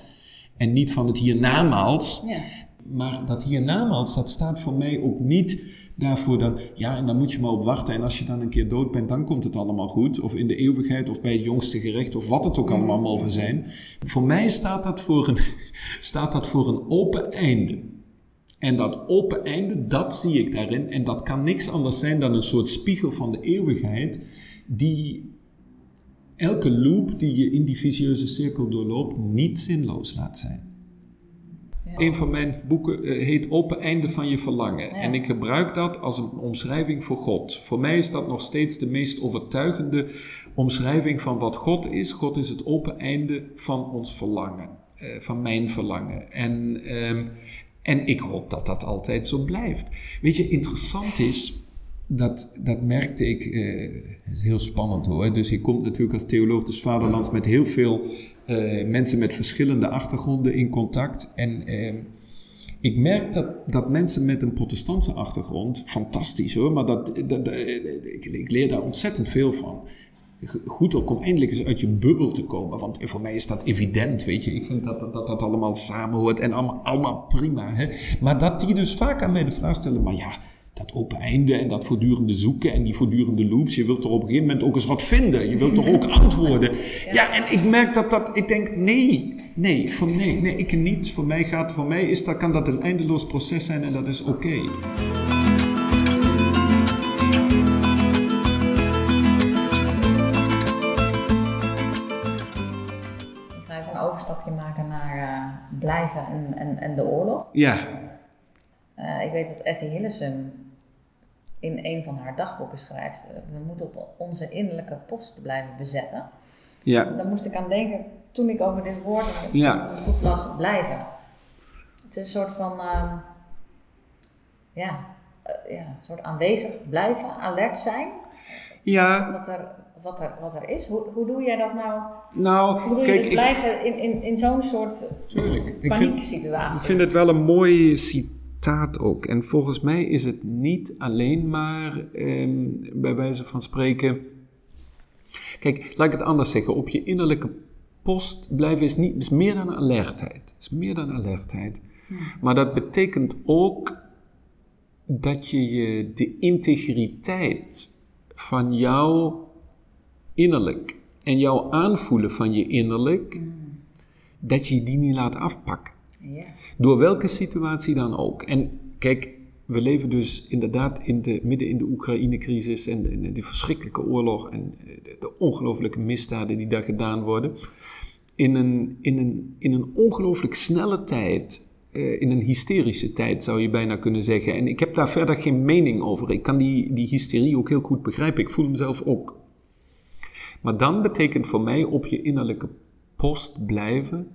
en niet van het hiernamaals. Ja. Maar dat hiernamaals, dat staat voor mij ook niet daarvoor dat, ja, en dan moet je maar op wachten. En als je dan een keer dood bent, dan komt het allemaal goed. Of in de eeuwigheid, of bij het jongste gerecht, of wat het ook allemaal mm. mogen zijn. Voor mij staat dat voor een, staat dat voor een open einde. En dat open einde, dat zie ik daarin. En dat kan niks anders zijn dan een soort spiegel van de eeuwigheid, die elke loop die je in die visieuze cirkel doorloopt niet zinloos laat zijn. Ja. Een van mijn boeken uh, heet Open Einde van je Verlangen. Ja. En ik gebruik dat als een omschrijving voor God. Voor mij is dat nog steeds de meest overtuigende omschrijving van wat God is. God is het open einde van ons verlangen, uh, van mijn verlangen. En, um, en ik hoop dat dat altijd zo blijft. Weet je, interessant is dat, dat merkte ik, uh, is heel spannend hoor. Dus je komt natuurlijk als theoloog des vaderlands met heel veel uh, mensen met verschillende achtergronden in contact. En uh, ik merk dat, dat mensen met een protestantse achtergrond, fantastisch hoor, maar dat, dat, ik, ik, leer daar ontzettend veel van. Goed ook om eindelijk eens uit je bubbel te komen. Want voor mij is dat evident, weet je. Ik vind dat dat, dat, dat allemaal samenhoort en allemaal, allemaal prima. Hè? Maar dat die dus vaak aan mij de vraag stellen, maar ja dat open einde en dat voortdurende zoeken en die voortdurende loops. Je wilt er op een gegeven moment ook eens wat vinden. Je wilt toch ook antwoorden. Ja, en ik merk dat dat, ik denk, nee, nee, voor, nee, nee, ik niet. Voor mij gaat, voor mij is dat, kan dat een eindeloos proces zijn en dat is oké. Okay. een overstapje maken naar uh, blijven en, en, en de oorlog. Ja. Uh, ik weet dat Etty Hillesum in een van haar dagboeken schrijft: uh, we moeten op onze innerlijke post blijven bezetten. Ja. Daar moest ik aan denken toen ik over dit woord ja. goed las: blijven. Het is een soort van, uh, ja, ja, een soort aanwezig blijven, alert zijn. Ja. Wat er, wat er, wat er is. Hoe, hoe doe jij dat nou? Nou, hoe doe kijk, je blijven in, in, in zo'n soort panieksituatie? Ik vind het wel een mooi citaat taat ook. En volgens mij is het niet alleen maar, eh, bij wijze van spreken. Kijk, laat ik het anders zeggen. Op je innerlijke post blijven is, niet, is meer dan alertheid. Is meer dan alertheid. Maar dat betekent ook dat je, je de integriteit van jouw innerlijk en jouw aanvoelen van je innerlijk, mm. dat je die niet laat afpakken. Door welke situatie dan ook. En kijk, we leven dus inderdaad in de, midden in de Oekraïne-crisis en de, de, verschrikkelijke oorlog en de, de ongelooflijke misdaden die daar gedaan worden. In een, in een, in een ongelooflijk snelle tijd, uh, in een hysterische tijd zou je bijna kunnen zeggen. En ik heb daar verder geen mening over. Ik kan die, die hysterie ook heel goed begrijpen. Ik voel hem zelf ook. Maar dan betekent voor mij op je innerlijke post blijven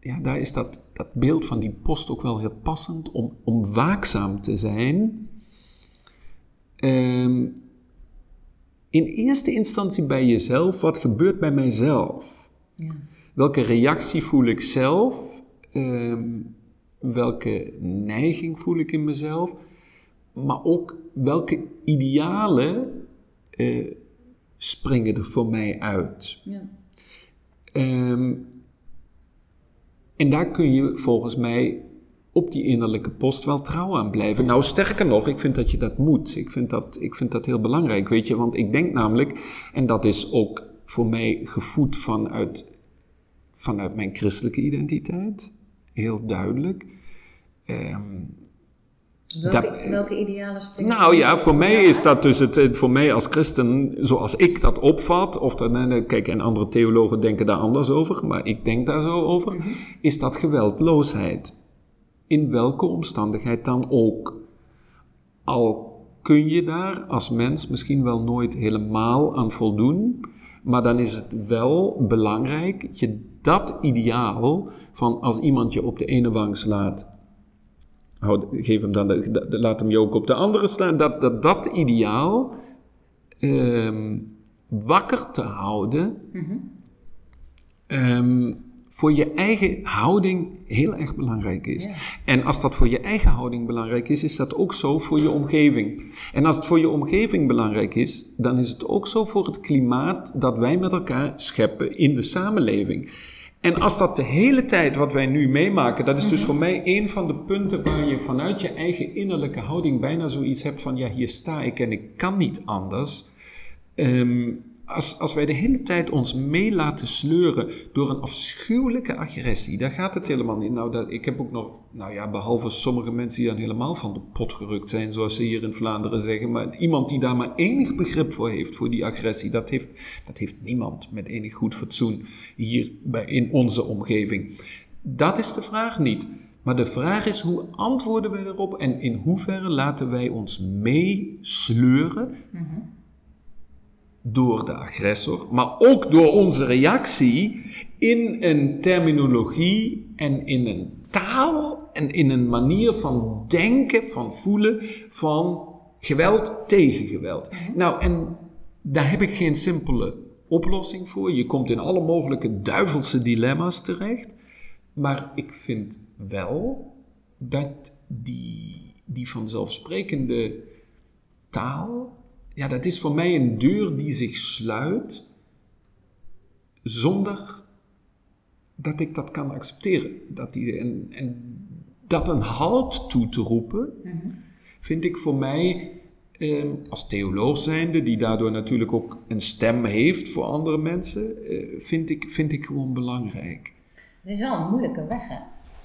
ja, daar is dat, dat beeld van die post ook wel heel passend om, om waakzaam te zijn. Um, in eerste instantie bij jezelf, wat gebeurt bij mijzelf? Ja. Welke reactie voel ik zelf? Um, welke neiging voel ik in mezelf? maar ook welke idealen uh, springen er voor mij uit. Ja. Ehm, en daar kun je volgens mij op die innerlijke post wel trouw aan blijven. Nou, sterker nog, ik vind dat je dat moet. Ik vind dat, ik vind dat heel belangrijk, weet je. Want ik denk namelijk, en dat is ook voor mij gevoed vanuit, vanuit mijn christelijke identiteit, heel duidelijk. Um, Welke, welke idealen springen? Nou ja, voor mij is dat dus het, voor mij als christen, zoals ik dat opvat, of dat, kijk, en andere theologen denken daar anders over, maar ik denk daar zo over, mhm. is dat geweldloosheid. In welke omstandigheid dan ook. Al kun je daar als mens misschien wel nooit helemaal aan voldoen, maar dan is het wel belangrijk dat je dat ideaal van als iemand je op de ene wang slaat, geef hem dan laat hem je ook op de andere slaan. Dat dat, dat ideaal ehm, wakker te houden mhm. ehm, voor je eigen houding heel erg belangrijk is. En als dat voor je eigen houding belangrijk is, is dat ook zo voor je omgeving. En als het voor je omgeving belangrijk is, dan is het ook zo voor het klimaat dat wij met elkaar scheppen in de samenleving. En als dat de hele tijd wat wij nu meemaken, dat is dus mhm. voor mij een van de punten waar je vanuit je eigen innerlijke houding bijna zoiets hebt van, ja, hier sta ik en ik kan niet anders. Um, als, als wij de hele tijd ons mee laten sleuren door een afschuwelijke agressie, daar gaat het helemaal niet. Nou, dat, ik heb ook nog, nou ja, behalve sommige mensen die dan helemaal van de pot gerukt zijn, zoals ze hier in Vlaanderen zeggen, maar iemand die daar maar enig begrip voor heeft, voor die agressie, dat heeft, dat heeft niemand met enig goed fatsoen hier bij, in onze omgeving. Dat is de vraag niet. Maar de vraag is hoe antwoorden we erop en in hoeverre laten wij ons meesleuren mm door de agressor, maar ook door onze reactie in een terminologie en in een taal en in een manier van denken, van voelen, van geweld tegen geweld. Mhm. Nou, en daar heb ik geen simpele oplossing voor. Je komt in alle mogelijke duivelse dilemma's terecht. Maar ik vind wel dat die, die vanzelfsprekende taal ja, dat is voor mij een deur die zich sluit zonder dat ik dat kan accepteren. Dat die, en, en dat een halt toe te roepen, mhm. vind ik voor mij eh, als theoloog zijnde, die daardoor natuurlijk ook een stem heeft voor andere mensen, eh, vind, ik, vind ik gewoon belangrijk. Het is wel een moeilijke weg, hè?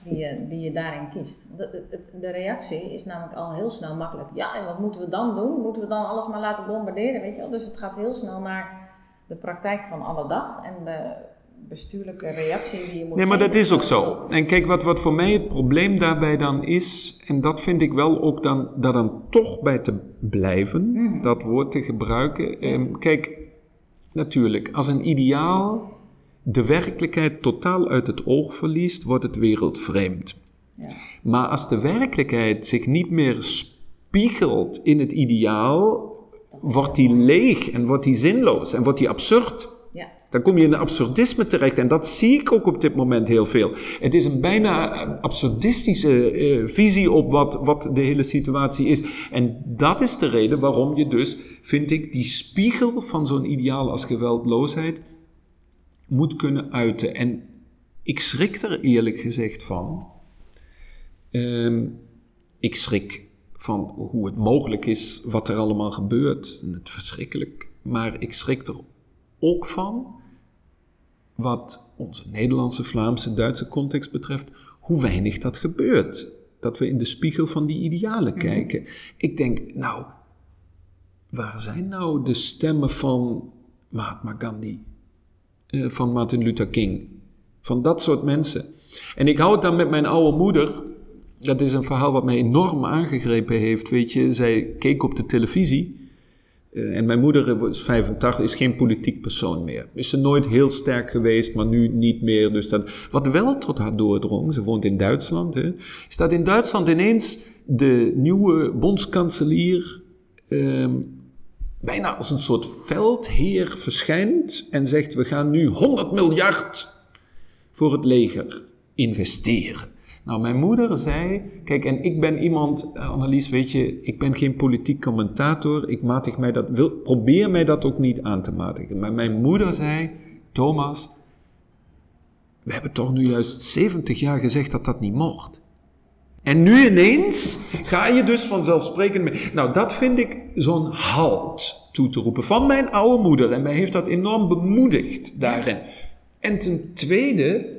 Die je, die je daarin kiest. De, de, reactie is namelijk al heel snel makkelijk. Ja, en wat moeten we dan doen? Moeten we dan alles maar laten bombarderen? Weet je wel? Dus het gaat heel snel naar de praktijk van alle dag en de bestuurlijke reactie die je moet Nee, maar dat is ook zo. En kijk, wat, wat voor mij het probleem daarbij dan is, en dat vind ik wel ook dan, daar dan toch bij te blijven, mhm. dat woord te gebruiken. Ehm, kijk, natuurlijk, als een ideaal de werkelijkheid totaal uit het oog verliest, wordt het wereldvreemd. Ja. Maar als de werkelijkheid zich niet meer spiegelt in het ideaal, wordt die leeg en wordt die zinloos en wordt die absurd. Ja. Dan kom je in een absurdisme terecht en dat zie ik ook op dit moment heel veel. Het is een bijna absurdistische uh, visie op wat, wat de hele situatie is. En dat is de reden waarom je dus, vind ik, die spiegel van zo'n ideaal als geweldloosheid moet kunnen uiten. En ik schrik er eerlijk gezegd van. Ehm, ik schrik van hoe het mogelijk is, wat er allemaal gebeurt. En het verschrikkelijk. Maar ik schrik er ook van, wat onze Nederlandse, Vlaamse, Duitse context betreft, hoe weinig dat gebeurt. Dat we in de spiegel van die idealen mhm. kijken. Ik denk, nou, waar zijn nou de stemmen van Mahatma Gandhi? Eh, van Martin Luther King. Van dat soort mensen. En ik hou het dan met mijn oude moeder. Dat is een verhaal wat mij enorm aangegrepen heeft. Weet je, zij keek op de televisie. Uh, en mijn moeder is 85, is geen politiek persoon meer. Is ze nooit heel sterk geweest, maar nu niet meer. Dus dat, wat wel tot haar doordrong, ze woont in Duitsland, hè, is dat in Duitsland ineens de nieuwe bondskanselier ehm, bijna als een soort veldheer verschijnt en zegt: We gaan nu 100 miljard voor het leger investeren. Nou, mijn moeder zei, kijk, en ik ben iemand, eh, Annelies, weet je, ik ben geen politiek commentator, ik matig mij dat, wil, probeer mij dat ook niet aan te matigen. Maar mijn moeder zei, Thomas, we hebben toch nu juist 70 jaar gezegd dat dat niet mocht. En nu ineens ga je dus vanzelfsprekend mee. Nou, dat vind ik zo'n halt toe te roepen van mijn oude moeder. En mij heeft dat enorm bemoedigd daarin. En ten tweede,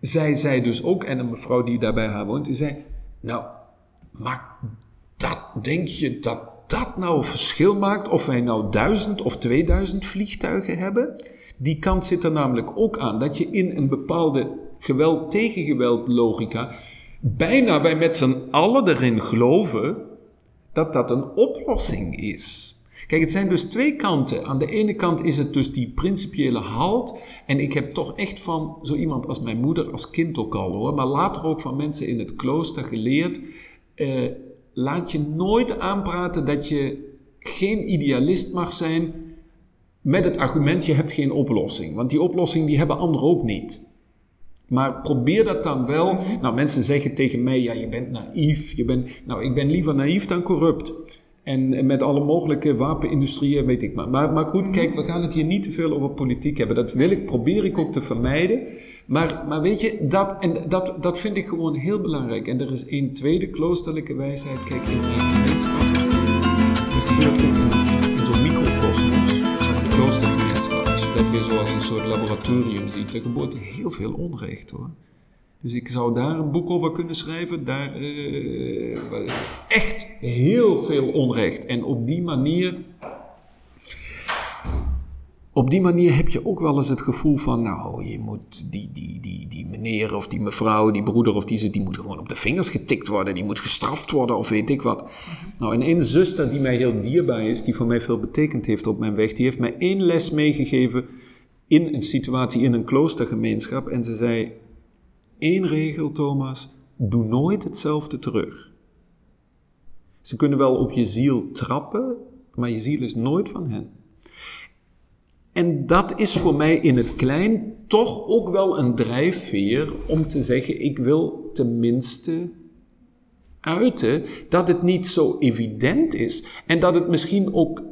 zij zei dus ook, en een mevrouw die daarbij haar woont, die zei: Nou, maar dat, denk je dat dat nou een verschil maakt of wij nou duizend of 2000 vliegtuigen hebben? Die kant zit er namelijk ook aan dat je in een bepaalde geweld tegen geweld logica bijna wij met z'n allen erin geloven dat dat een oplossing is. Kijk, het zijn dus twee kanten. Aan de ene kant is het dus die principiële halt. En ik heb toch echt van zo iemand als mijn moeder als kind ook al hoor. Maar later ook van mensen in het klooster geleerd. Eh, laat je nooit aanpraten dat je geen idealist mag zijn met het argument je hebt geen oplossing. Want die oplossing die hebben anderen ook niet. Maar probeer dat dan wel. Nou, mensen zeggen tegen mij: ja, je bent naïef. Je bent, nou, ik ben liever naïef dan corrupt. En, met alle mogelijke wapenindustrieën, weet ik maar. maar. Maar goed, kijk, we gaan het hier niet te veel over politiek hebben. Dat wil ik, probeer ik ook te vermijden. Maar, maar weet je, dat, en dat, dat vind ik gewoon heel belangrijk. En er is een tweede kloosterlijke wijsheid. Kijk, in een gemeenschap, er gebeurt ook weer zoals een soort laboratorium ziet, er gebeurt heel veel onrecht hoor. Dus ik zou daar een boek over kunnen schrijven. Daar uh, echt heel veel onrecht. En op die manier. Op die manier heb je ook wel eens het gevoel van, nou, je moet die, die, die, die meneer of die mevrouw, die broeder of die die moet gewoon op de vingers getikt worden, die moet gestraft worden of weet ik wat. Nou, en een zuster die mij heel dierbaar is, die voor mij veel betekend heeft op mijn weg, die heeft mij één les meegegeven in een situatie in een kloostergemeenschap. En ze zei, Eén regel, Thomas, doe nooit hetzelfde terug. Ze kunnen wel op je ziel trappen, maar je ziel is nooit van hen. En dat is voor mij in het klein toch ook wel een drijfveer om te zeggen: ik wil tenminste uiten dat het niet zo evident is en dat het misschien ook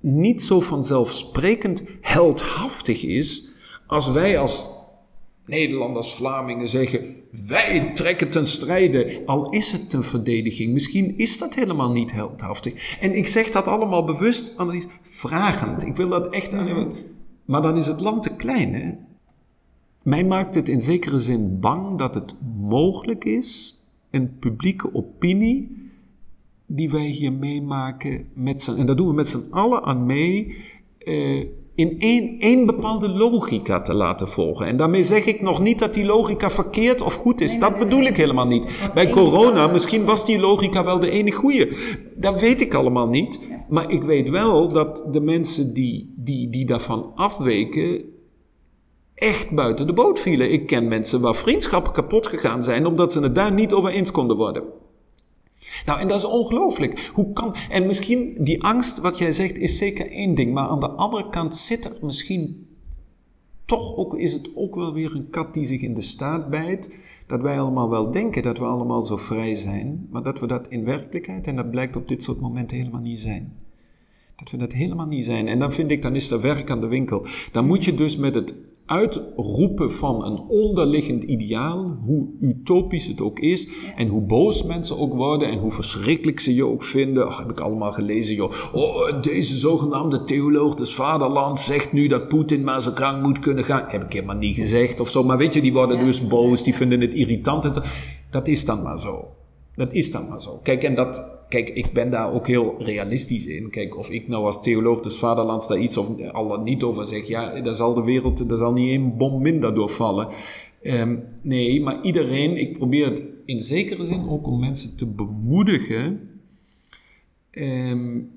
niet zo vanzelfsprekend heldhaftig is als wij als Nederlanders, Vlamingen zeggen: wij trekken ten strijde, al is het een verdediging. Misschien is dat helemaal niet heldhaftig. En ik zeg dat allemaal bewust, Annelies, vragend. Ik wil dat echt aan Maar dan is het land te klein, hè? Mij maakt het in zekere zin bang dat het mogelijk is, een publieke opinie die wij hier meemaken met. En daar doen we met z'n allen aan mee... Eh, in één, één bepaalde logica te laten volgen. En daarmee zeg ik nog niet dat die logica verkeerd of goed is. dat bedoel ik helemaal niet. Bij corona, misschien was die logica wel de enige goede. Dat weet ik allemaal niet. Maar ik weet wel dat de mensen die, die, die daarvan afweken, echt buiten de boot vielen. Ik ken mensen waar vriendschappen kapot gegaan zijn omdat ze het daar niet over eens konden worden. Nou, en dat is ongelooflijk. Hoe kan. En misschien die angst, wat jij zegt, is zeker één ding. Maar aan de andere kant zit er misschien. Toch ook, is het ook wel weer een kat die zich in de staat bijt. Dat wij allemaal wel denken dat we allemaal zo vrij zijn. Maar dat we dat in werkelijkheid, en dat blijkt op dit soort momenten helemaal niet zijn. Dat we dat helemaal niet zijn. En dan vind ik, dan is er werk aan de winkel. Dan moet je dus met het uitroepen van een onderliggend ideaal, hoe utopisch het ook is, en hoe boos mensen ook worden en hoe verschrikkelijk ze je ook vinden. Oh, heb ik allemaal gelezen, joh. Oh, deze zogenaamde theoloog des vaderlands zegt nu dat Poetin maar zijn gang moet kunnen gaan. Heb ik helemaal niet gezegd of zo. Maar weet je, die worden dus boos, die vinden het irritant en zo. Dat is dan maar zo. Dat is dan maar zo. Kijk, en dat, kijk, ik ben daar ook heel realistisch in. Kijk, of ik nou als theoloog des vaderlands daar iets of al niet over zeg, ja, daar zal de wereld, daar zal niet één bom minder doorvallen. Um, nee, maar iedereen, ik probeer het in zekere zin ook om mensen te bemoedigen um,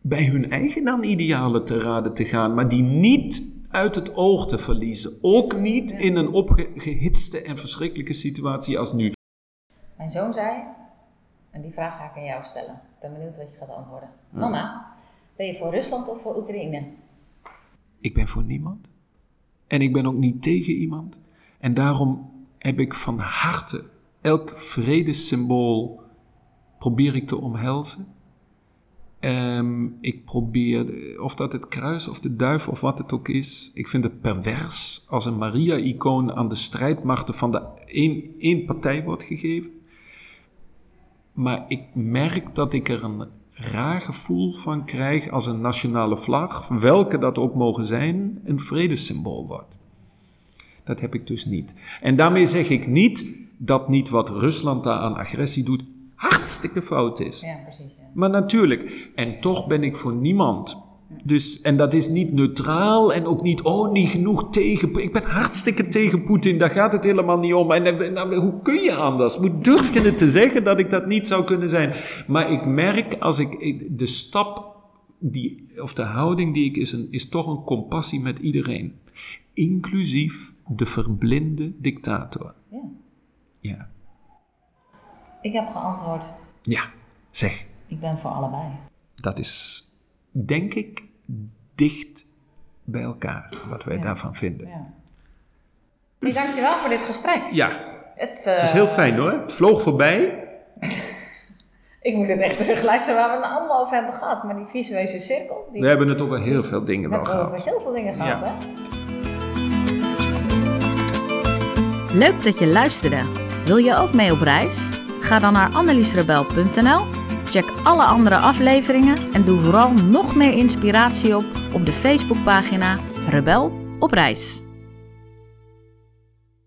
bij hun eigen dan idealen te raden te gaan, maar die niet uit het oog te verliezen. Ook niet in een opgehitste en verschrikkelijke situatie als nu. Mijn zoon zei, en die vraag ga ik aan jou stellen. Ik ben benieuwd wat je gaat antwoorden. Mama, ben je voor Rusland of voor Oekraïne? Ik ben voor niemand. En ik ben ook niet tegen iemand. En daarom heb ik van harte elk vredessymbool probeer ik te omhelzen. Ehm, ik probeer, of dat het kruis of de duif of wat het ook is. Ik vind het pervers als een Maria-icoon aan de strijdmachten van de één, één partij wordt gegeven. Maar ik merk dat ik er een raar gevoel van krijg als een nationale vlag, welke dat ook mogen zijn, een vredessymbool wordt. Dat heb ik dus niet. En daarmee zeg ik niet dat niet wat Rusland daar aan agressie doet hartstikke fout is. Ja, precies. Ja. Maar natuurlijk, en toch ben ik voor niemand. Dus, en dat is niet neutraal en ook niet, oh, niet genoeg tegen. Ik ben hartstikke tegen Poetin, daar gaat het helemaal niet om. En, nou, hoe kun je anders? Moet durf je het te zeggen dat ik dat niet zou kunnen zijn? Maar ik merk als ik de stap, die, of de houding die ik is, een, is toch een compassie met iedereen. Inclusief de verblinde dictator. Ja. Ja. Ik heb geantwoord. Ja, zeg. Ik ben voor allebei. Dat is, denk ik, dicht bij elkaar, wat wij daarvan vinden. Ja. Hey, dankjewel voor dit gesprek. Ja, Het, het is eh, heel fijn hoor. Het vloog voorbij. Ik moet het echt terugluisteren waar we het allemaal over hebben gehad. Maar die visuele cirkel. Die We hebben het over heel veel dingen we wel hebben over gehad. heel veel dingen gehad, Ja. hè? Leuk dat je luisterde. Wil je ook mee op reis? Ga dan naar anneliesrebel.nl, check alle andere afleveringen en doe vooral nog meer inspiratie op op de Facebookpagina Rebel op reis.